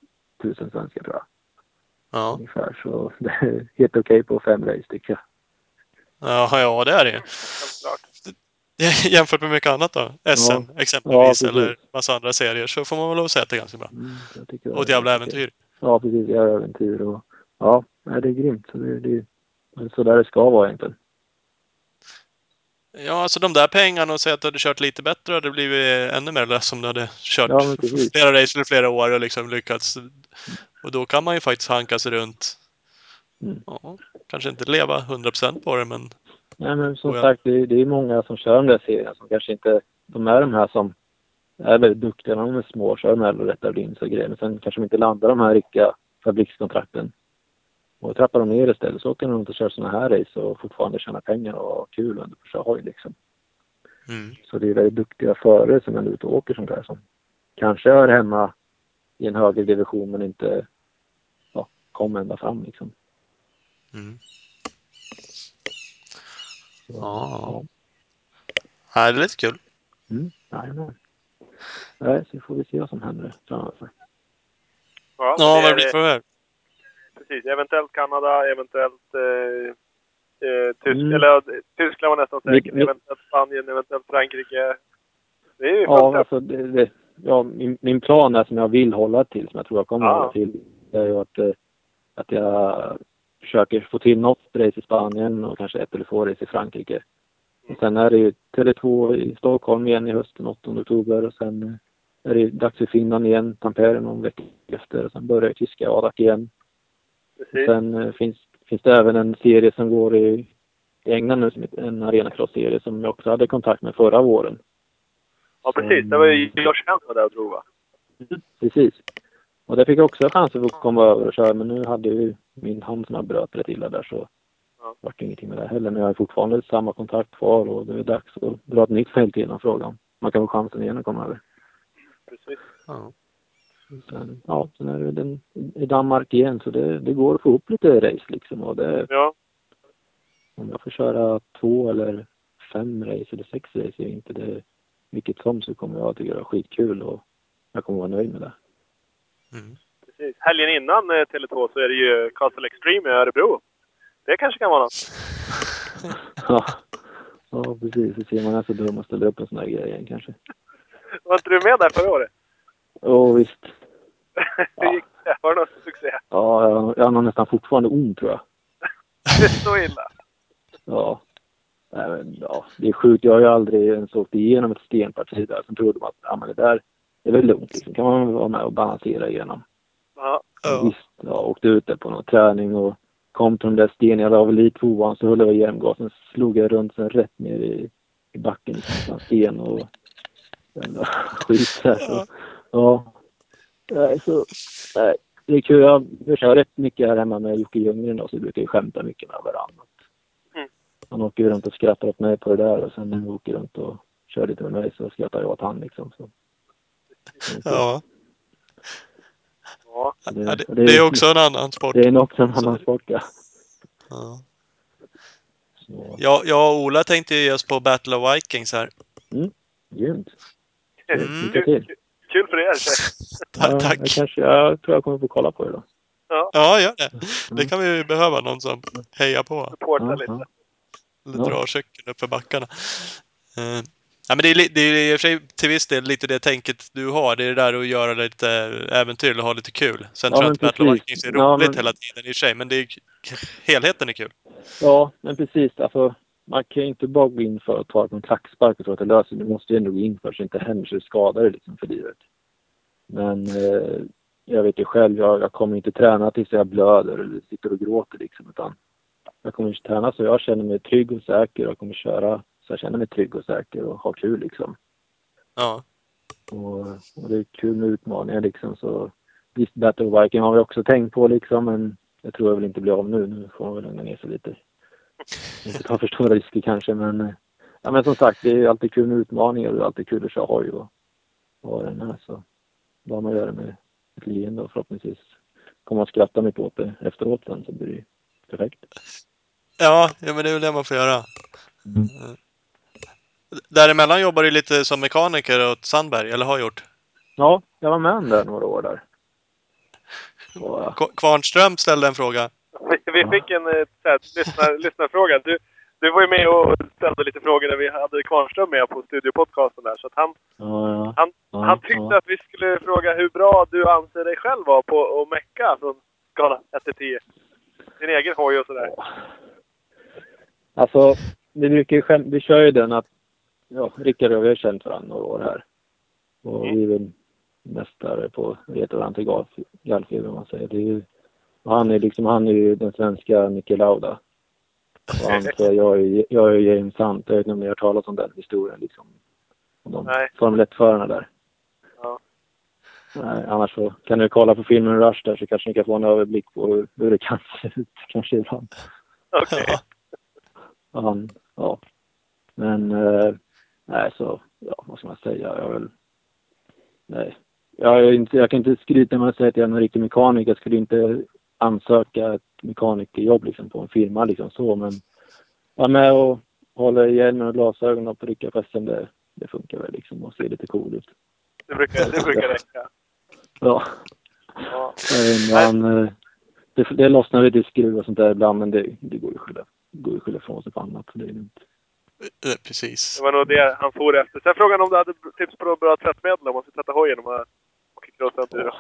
000 svenska tror jag.
Ja.
Ungefär. Så det är helt okej på fem race tycker jag.
Ja, ja, det är det ju. Jämfört med mycket annat då. SM
Ja.
exempelvis
Ja,
eller massa andra serier så får man väl lov att säga att det är ganska bra.
Mm,
Och ett jävla äventyr.
Ja, precis. Jag äventyr och ja, det är grymt. Så det, det, är så där det ska vara egentligen.
Ja, alltså de där pengarna och säga att du hade kört lite bättre hade blivit ännu mer lös om du hade kört
Ja,
flera race eller flera år och liksom lyckats. Och då kan man ju faktiskt hanka sig runt.
Mm.
Ja, kanske inte leva 100% på det, men
Nej, men som
Och jag-
sagt, det, är- det är många som kör de där serierna som kanske inte... De är de här som är väldigt duktiga när de är små, kör de här rätta linjer och grejer. Men sen kanske de inte landar de här riktiga fabrikskontrakten. Och då trappar de ner istället. Så åker de och kör såna här race och fortfarande tjäna pengar och ha kul under på hoj liksom.
mm.
Så det är väldigt duktiga förare som är ute och åker sånt där som kanske hör hemma i en högre division men inte ja, kommer ända fram liksom.
Mm.
Så,
Ja. Ja, det är lite kul.
Mm, jajamän. Nej, så får vi se vad som händer framöver.
Ja,
Ja,
det
vad
är-
det blir för
Precis. Eventuellt Kanada, eventuellt eh, eh, Tysk,
Mm.
eller, ja, Tyskland var nästan säkert.
vi-
Eventuellt Spanien, eventuellt Frankrike. Det är ju
Ja, alltså det, det, ja, min, min plan är som jag vill hålla till, som jag tror jag kommer
Ja.
hålla till, det är ju att, eh, att jag försöker få till något race i Spanien och kanske ett eller två race i Frankrike. Och sen är det ju Tele2 i Stockholm igen i hösten, 8 oktober och sen eh, är det dags för Finland igen, Tampere någon vecka efter och sen börjar ju tyska Adak igen.
Precis.
Sen eh, finns, finns det även en serie som går i, i England nu, som en arenacross-serie som jag också hade kontakt med förra våren.
Ja, precis. Det var ju Josh var där och drog, va?
Precis. Och där fick jag också chansen att komma över och köra men nu hade ju min hand som jag bröt rätt illa där så
Ja.
vart det ingenting med det heller. Men jag har fortfarande samma kontakt kvar och det är dags att dra ett nytt fält igen och fråga om man kan få chansen igen att komma över.
Precis.
Ja.
Sen, ja, sen är det den i Danmark igen så det, det går att få upp lite race liksom och det,
Ja.
om jag får köra två eller fem race eller sex race är inte det vilket som så kommer jag tycka det är skitkul och jag kommer vara nöjd med det.
Mm.
Precis. Helgen innan eh, Tele2 så är det ju Castle Extreme i Örebro. Det kanske kan vara något.
Ja, ja precis. Så ser man är så dum och ställer upp en sån här grej igen kanske.
Var inte du med där förra året?
Ja, visst.
Hur gick det? Var det någon succé?
Ja, jag, jag har nästan fortfarande ont tror jag.
Det är så illa.
Ja. Nej, men, ja. Det är sjukt. Jag har ju aldrig ens åkt igenom ett stenparti där. Sen trodde man att ja, men det där det är väl lugnt. Liksom. kan man vara med och balansera igenom.
Ja.
Visst, jag åkte ut där på någon träning och kom till de där stenen. Jag la väl i tvåan så höll jag igen gasen. Slog jag runt sen rätt ner i, i backen. Liksom, sten och jävla skit där. Så, ja. Nej, så, nej, det är kul. Jag, jag kör rätt mycket här hemma med Jocke Ljunggren då, så vi brukar ju skämta mycket med varandra.
Mm.
han åker ju runt och skrattar åt mig på det där och sen när vi åker runt och kör lite med mig så skrattar jag åt han liksom. Så.
Ja.
Ja.
Det,
Ja, det,
det-
är också en annan sport.
Det är också en annan sport ja.
Ja. Jag, och Ola tänkte ge oss på Battle of Vikings här.
grymt.
Mm.
Till.
Kul för er.
Ta-
Ja,
Tack.
Jag, kanske, jag tror jag kommer få kolla på det då.
Ja, gör det. Det kan vi ju behöva. Någon som hejar på.
Supporta
Ja,
lite.
ja.
Eller
Ja.
drar cykeln upp för backarna. Ja, men det är, det är i och för sig till viss del lite det tänket du har. Det är det där att göra lite äventyr och ha lite kul. Sen
Ja,
tror jag inte Battle of. Vikings är
Ja,
roligt
men-
hela tiden i och för sig. Men det är, helheten är kul.
Ja, men precis. Alltså, man kan ju inte bara gå in för att ta en klackspark och tro att det löser Du måste ju ändå gå in för så det inte händer så skadar dig liksom för livet. Men eh, jag vet ju själv, jag, jag kommer inte träna tills jag blöder eller sitter och gråter liksom. Utan jag kommer inte träna så jag känner mig trygg och säker och kommer köra så jag känner mig trygg och säker och har kul liksom.
Ja.
Och, och det är kul med utmaningar liksom så visst Battle Viking har vi också tänkt på liksom men jag tror jag väl inte blir av nu. Nu får man väl lugna ner sig lite. Inte ta för stora risker kanske men eh, ja men som sagt det är alltid kul med utmaningar och det är alltid kul att köra hoj och ha den här så bara man gör med ett leende och förhoppningsvis kommer man skratta mycket åt det efteråt sen så blir det ju perfekt.
Ja, ja, men det är väl det man får göra.
Mm.
Däremellan jobbar du lite som mekaniker åt Sandberg, eller har gjort.
Ja, jag var med där några år där. Och, ja,
K- Kvarnström ställde en fråga.
Vi, vi fick en eh, så här, lyssnar, lyssnarfråga. Du, du var ju med och ställde lite frågor när vi hade Kvarnström med på studiopodcasten där. Så att han,
ja,
han,
ja,
han tyckte
ja.
att vi skulle fråga hur bra du anser dig själv vara på att mecka från skala 1 till 10. Din egen hoj och sådär.
Alltså, vi brukar ju skäm- vi kör ju den att, ja, Rickard och jag har känt varandra några år här. Och
Mm.
vi är väl mästare på varandra till gal- gallfeber om man säger. Det är ju, han är liksom, han är ju den svenska Niki Lauda. Och han, så jag, är, jag är James Hunt. Jag vet inte om ni har hört talas om den historien liksom. Om de
Nej.
Formel 1-förarna där.
Ja.
Nej, annars så kan ni kolla på filmen Rush där så kanske ni kan få en överblick på hur, hur det kan se ut kanske ibland.
Okej.
Ja.
Han, ja. Men, eh, nej så, ja vad ska man säga? Jag vill, nej. Jag, inte, jag kan inte skryta med att säga att jag är någon riktig mekaniker. Jag skulle inte ansöka ett mekanikerjobb liksom på en firma liksom så men vara med och hålla i hjälmen och glasögon och pricka på SM det, det funkar väl liksom och se lite cool ut.
Det brukar, det brukar räcka.
Ja.
Ja.
Inte, han, eh, det, det lossnar lite skruv och sånt där ibland men det, det går ju att skylla, går ju skylla ifrån sig på annat. Så det är lugnt.
Eh, Precis.
Det var nog det han for efter. Sen frågade han om du hade tips på bra tvättmedel om man ska tvätta hojen om man åker crossenduro.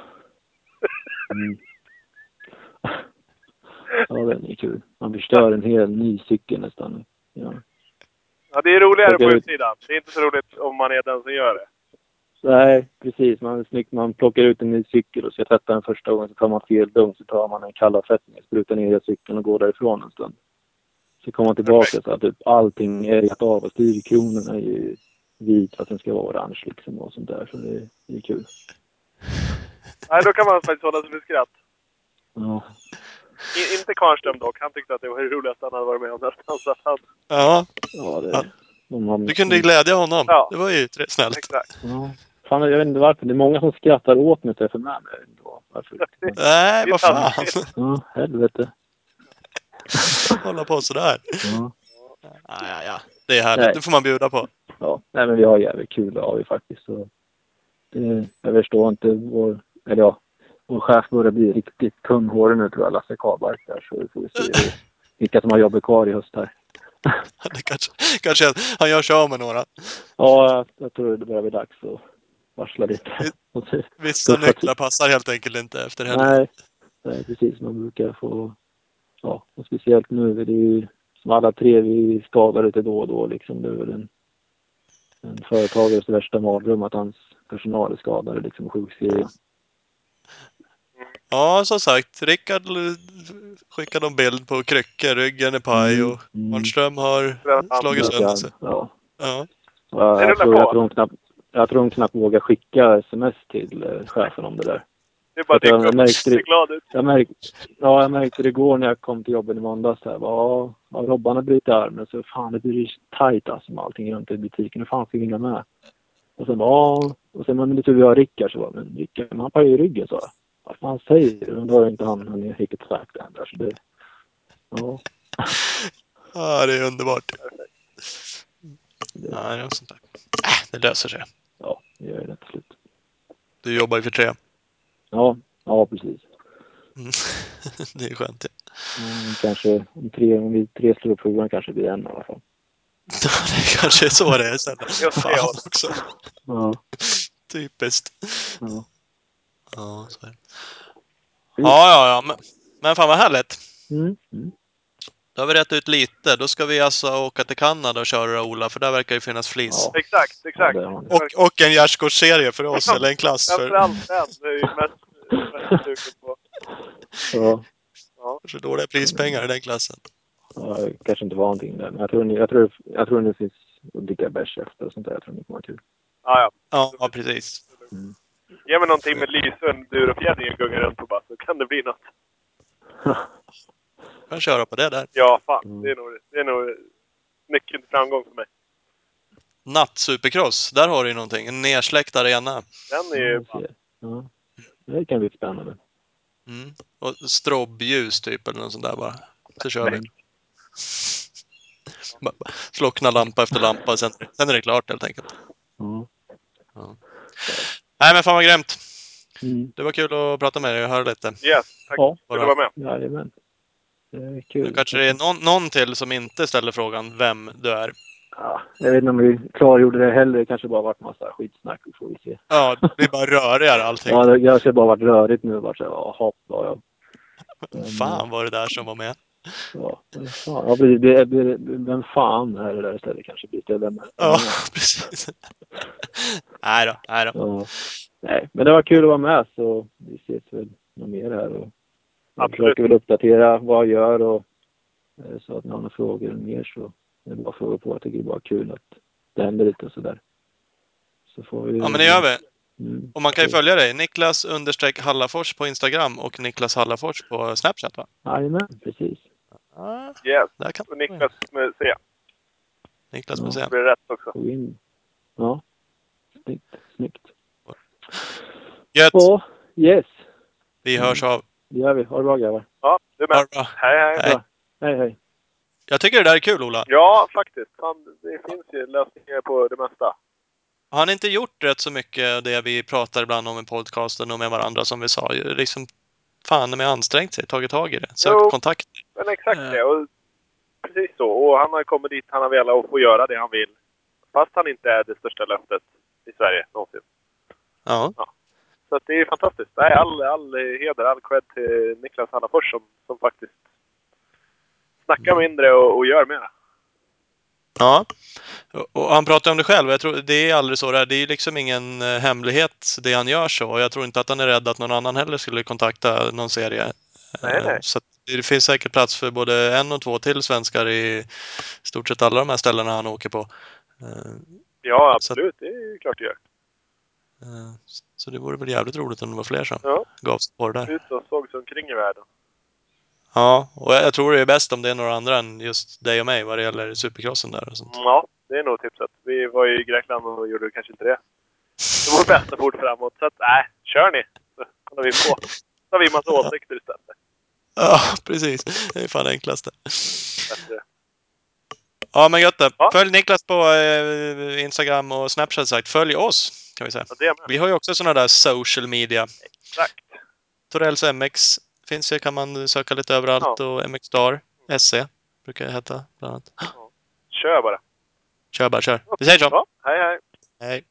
Mm. Ja, den är kul. Man förstör en hel ny cykel nästan. Ja.
Ja, det är roligare på utsidan. Det är inte så roligt om man är den som gör det.
Nej, precis. Man, är snyggt. man plockar ut en ny cykel och ska tvätta den första gången så tar man fel dunk så tar man en kallavfettning, sprutar ner i cykeln och går därifrån en stund. Så kommer man tillbaka så att typ allting är rätt av och styrkronorna är ju vit för att den ska vara orange liksom och sånt där. Så det, det är kul.
Nej, då kan man faktiskt hålla sig för skratt.
Ja.
I, inte Kvarnström dock. Han tyckte att det var det roligaste han hade varit med om nästan. Så att han,
Ja,
Ja, det,
Ja.
de har
du kunde glädja honom.
Ja.
Det var ju tre- snällt.
exakt.
Ja. Fan, jag vet inte varför. Det är många som skrattar åt mig att jag får med mig. Varför?
Nej, vad fan.
Ja, helvete.
Hålla på sådär.
Ja.
Ja, ja, ja. Det är härligt.
Nej.
Det får man bjuda på.
ja. Nej, men vi har jävligt kul, det har vi faktiskt. Så det, jag förstår inte vår, eller ja, vår chef börjar bli riktigt tunnhårig nu tror jag, Lasse Karlberg. Så vi får se vilka som har jobbet kvar i höst här.
Det kanske, kanske han gör sig av med några.
Ja, jag, jag tror det börjar bli dags att varsla lite.
Vissa nycklar passar helt enkelt inte efter helgen.
Nej, nej, precis. Man brukar få... Ja, och speciellt nu. Det är ju som alla tre, vi är skadade lite då och då. Liksom. Det är väl en, en företagares värsta mardröm att hans personal är skadade liksom, och sjukskrivna.
Ja, som sagt. Rickard skickade en bild på kryckor. Ryggen är paj och
Mm.
Marnström har slagit sönder sig.
Ja.
Ja.
Jag, tror, jag, tror hon knappt, jag tror hon knappt vågar skicka sms till eh, chefen om det där.
Det bara
Jag
dyker upp.
märkte det.
Ser glad ut.
Jag märkte, ja, jag märkte det igår när jag kom till jobbet i måndags. Här, ja, ja, Robban har brutit armen så fan det blir tajt alltså med allting runt i butiken. Hur fan ska vi hinna med? Och sen bara, ja. Och sen men det tur vi har Rickard så bara, men Rickard, men han pajar ju ryggen så. Vad fan säger du? Men då har inte han hunnit riktigt det än där, så det... Ja.
Ja, det är underbart. Ja, det är sånt där. Äh, det löser sig.
Ja, det gör det till slut.
Du jobbar ju för tre.
Ja, ja precis.
Mm. det är skönt.
Mm, kanske om tre, om vi tre slår upp sjuan kanske det blir en i alla fall.
Ja, det kanske är så det är
ser
Fan också.
Ja.
Typiskt.
ja.
Ja, så är det. Ja, ja, ja. Men, men fan vad härligt.
Mm.
Då har vi rätt ut lite. Då ska vi alltså åka till Kanada och köra Ola, för där verkar det finnas flis.
Ja.
Exakt, exakt.
Och, och en gärdsgårdsserie för oss, eller en klass för...
Framförallt den. Det är ju mest, mest sugen på.
Ja.
för dåliga prispengar i den klassen.
Ja, kanske inte var någonting där. Men jag tror, ni, jag tror, jag tror det finns att dricka bärs efter och sånt där. Jag tror det kommer vara kul.
Ja,
Ja, ja precis.
Mm.
Ge mig någonting med lyse och en durofjädring och gunga runt på bara så kan det bli något.
kan köra på det där.
Ja, fan.
Mm.
Det är nog, det är nog nyckeln till framgång för mig.
Natt-supercross, där har du ju någonting. En nersläckt arena.
Den är ju...
Ja, ser. ja. Det kan bli spännande.
Mm. Och strobbljus typ, eller något sånt där bara. Så kör vi. Slockna lampa efter lampa, sen, sen är det klart helt enkelt.
Ja.
Nej men fan vad grymt.
Mm.
Det var kul att prata med dig och höra lite.
Yes, tack. Kul att vara med.
Jajamän. Kul.
Nu kanske det är någon, någon till som inte ställer frågan vem du är.
Ja, jag vet inte om vi klargjorde det heller. Det kanske bara varit massa skitsnack. Vi får vi se.
Ja, det blir bara rörigare allting.
Ja, det kanske bara varit rörigt nu. Vart så här, jaha, ja, ja. Men,
Fan var det där som var med.
Ja, fan. Ja, precis. Det, det, vem fan är det där istället kanske blir det. Vem,
Ja, precis. Nej då, nej då.
Ja. Nej, men det var kul att vara med så vi ses väl något mer här. Och jag
Absolut.
försöker väl uppdatera vad jag gör och eh, så att ni har några frågor eller mer så det är bara frågor på. Jag tycker det är bara kul att det händer lite och sådär. Så får vi...
Ja, men det gör vi.
Mm.
Och man kan ju följa dig. Niklas understreck Hallafors på Instagram och Niklas Hallafors på Snapchat va?
Jajamän, precis.
Ja,
Yes.
där kan
Och Niklas med C.
Niklas
Ja.
museum.
Det blir rätt också.
Ja. Snyggt. Snyggt.
Gött!
Ja, yes.
Vi hörs av.
Det gör vi. Ha det bra grabbar.
Ja, du
Ha
med.
det bra.
Hej, hej.
Hej.
Hej, hej.
Jag tycker det där är kul Ola.
Ja, faktiskt. Fan, det finns ju lösningar på det mesta.
Har han inte gjort rätt så mycket det vi pratar ibland om i podcasten och med varandra som vi sa? Liksom, fan med ansträngt sig, tagit tag i det, sökt
Jo.
kontakt.
Men exakt
Eh.
det. Och precis så. Och han har kommit dit han har velat och få göra det han vill. Fast han inte är det största löftet i Sverige någonsin.
Ja,
Så att det är fantastiskt. Nej, all, all heder, all cred till Niklas Hallafors som, som faktiskt snackar mindre och, och gör mera.
ja. Och- han pratar om det själv. Jag tror, det är aldrig så där. Det är liksom ingen eh, hemlighet det han gör så. Jag tror inte att han är rädd att någon annan heller skulle kontakta någon serie.
Nej,
Eh,
nej.
Så att det finns säkert plats för både en och två till svenskar i stort sett alla de här ställena han åker på. Eh,
Ja, absolut. Det är klart det gör.
Eh, Så det vore väl jävligt roligt om det var fler som
Ja.
gav det där.
Ut och såg sig omkring i världen.
Ja, och jag tror det är bäst om det är några andra än just dig och mig vad det gäller supercrossen där och sånt.
Ja, det är nog tipset. Vi var ju i Grekland och gjorde kanske inte det. Det var vårt bästa fort framåt. Så att, nej, kör ni! Så kollar vi på. Så har vi massa åsikter istället.
Ja, precis. Det är fan det enklaste.
Bättre.
Ja, men gött det.
Ja.
Följ Niklas på eh, Instagram och Snapchat sagt. Följ oss, kan vi säga.
Med.
Vi har ju också sådana där social media.
Exakt.
Torells MX finns ju, kan man söka lite överallt. Och MX Star, SC brukar det heta bland annat.
Kör bara.
Kör bara, kör. Vi säger så.
Ja, hej hej.
Hej.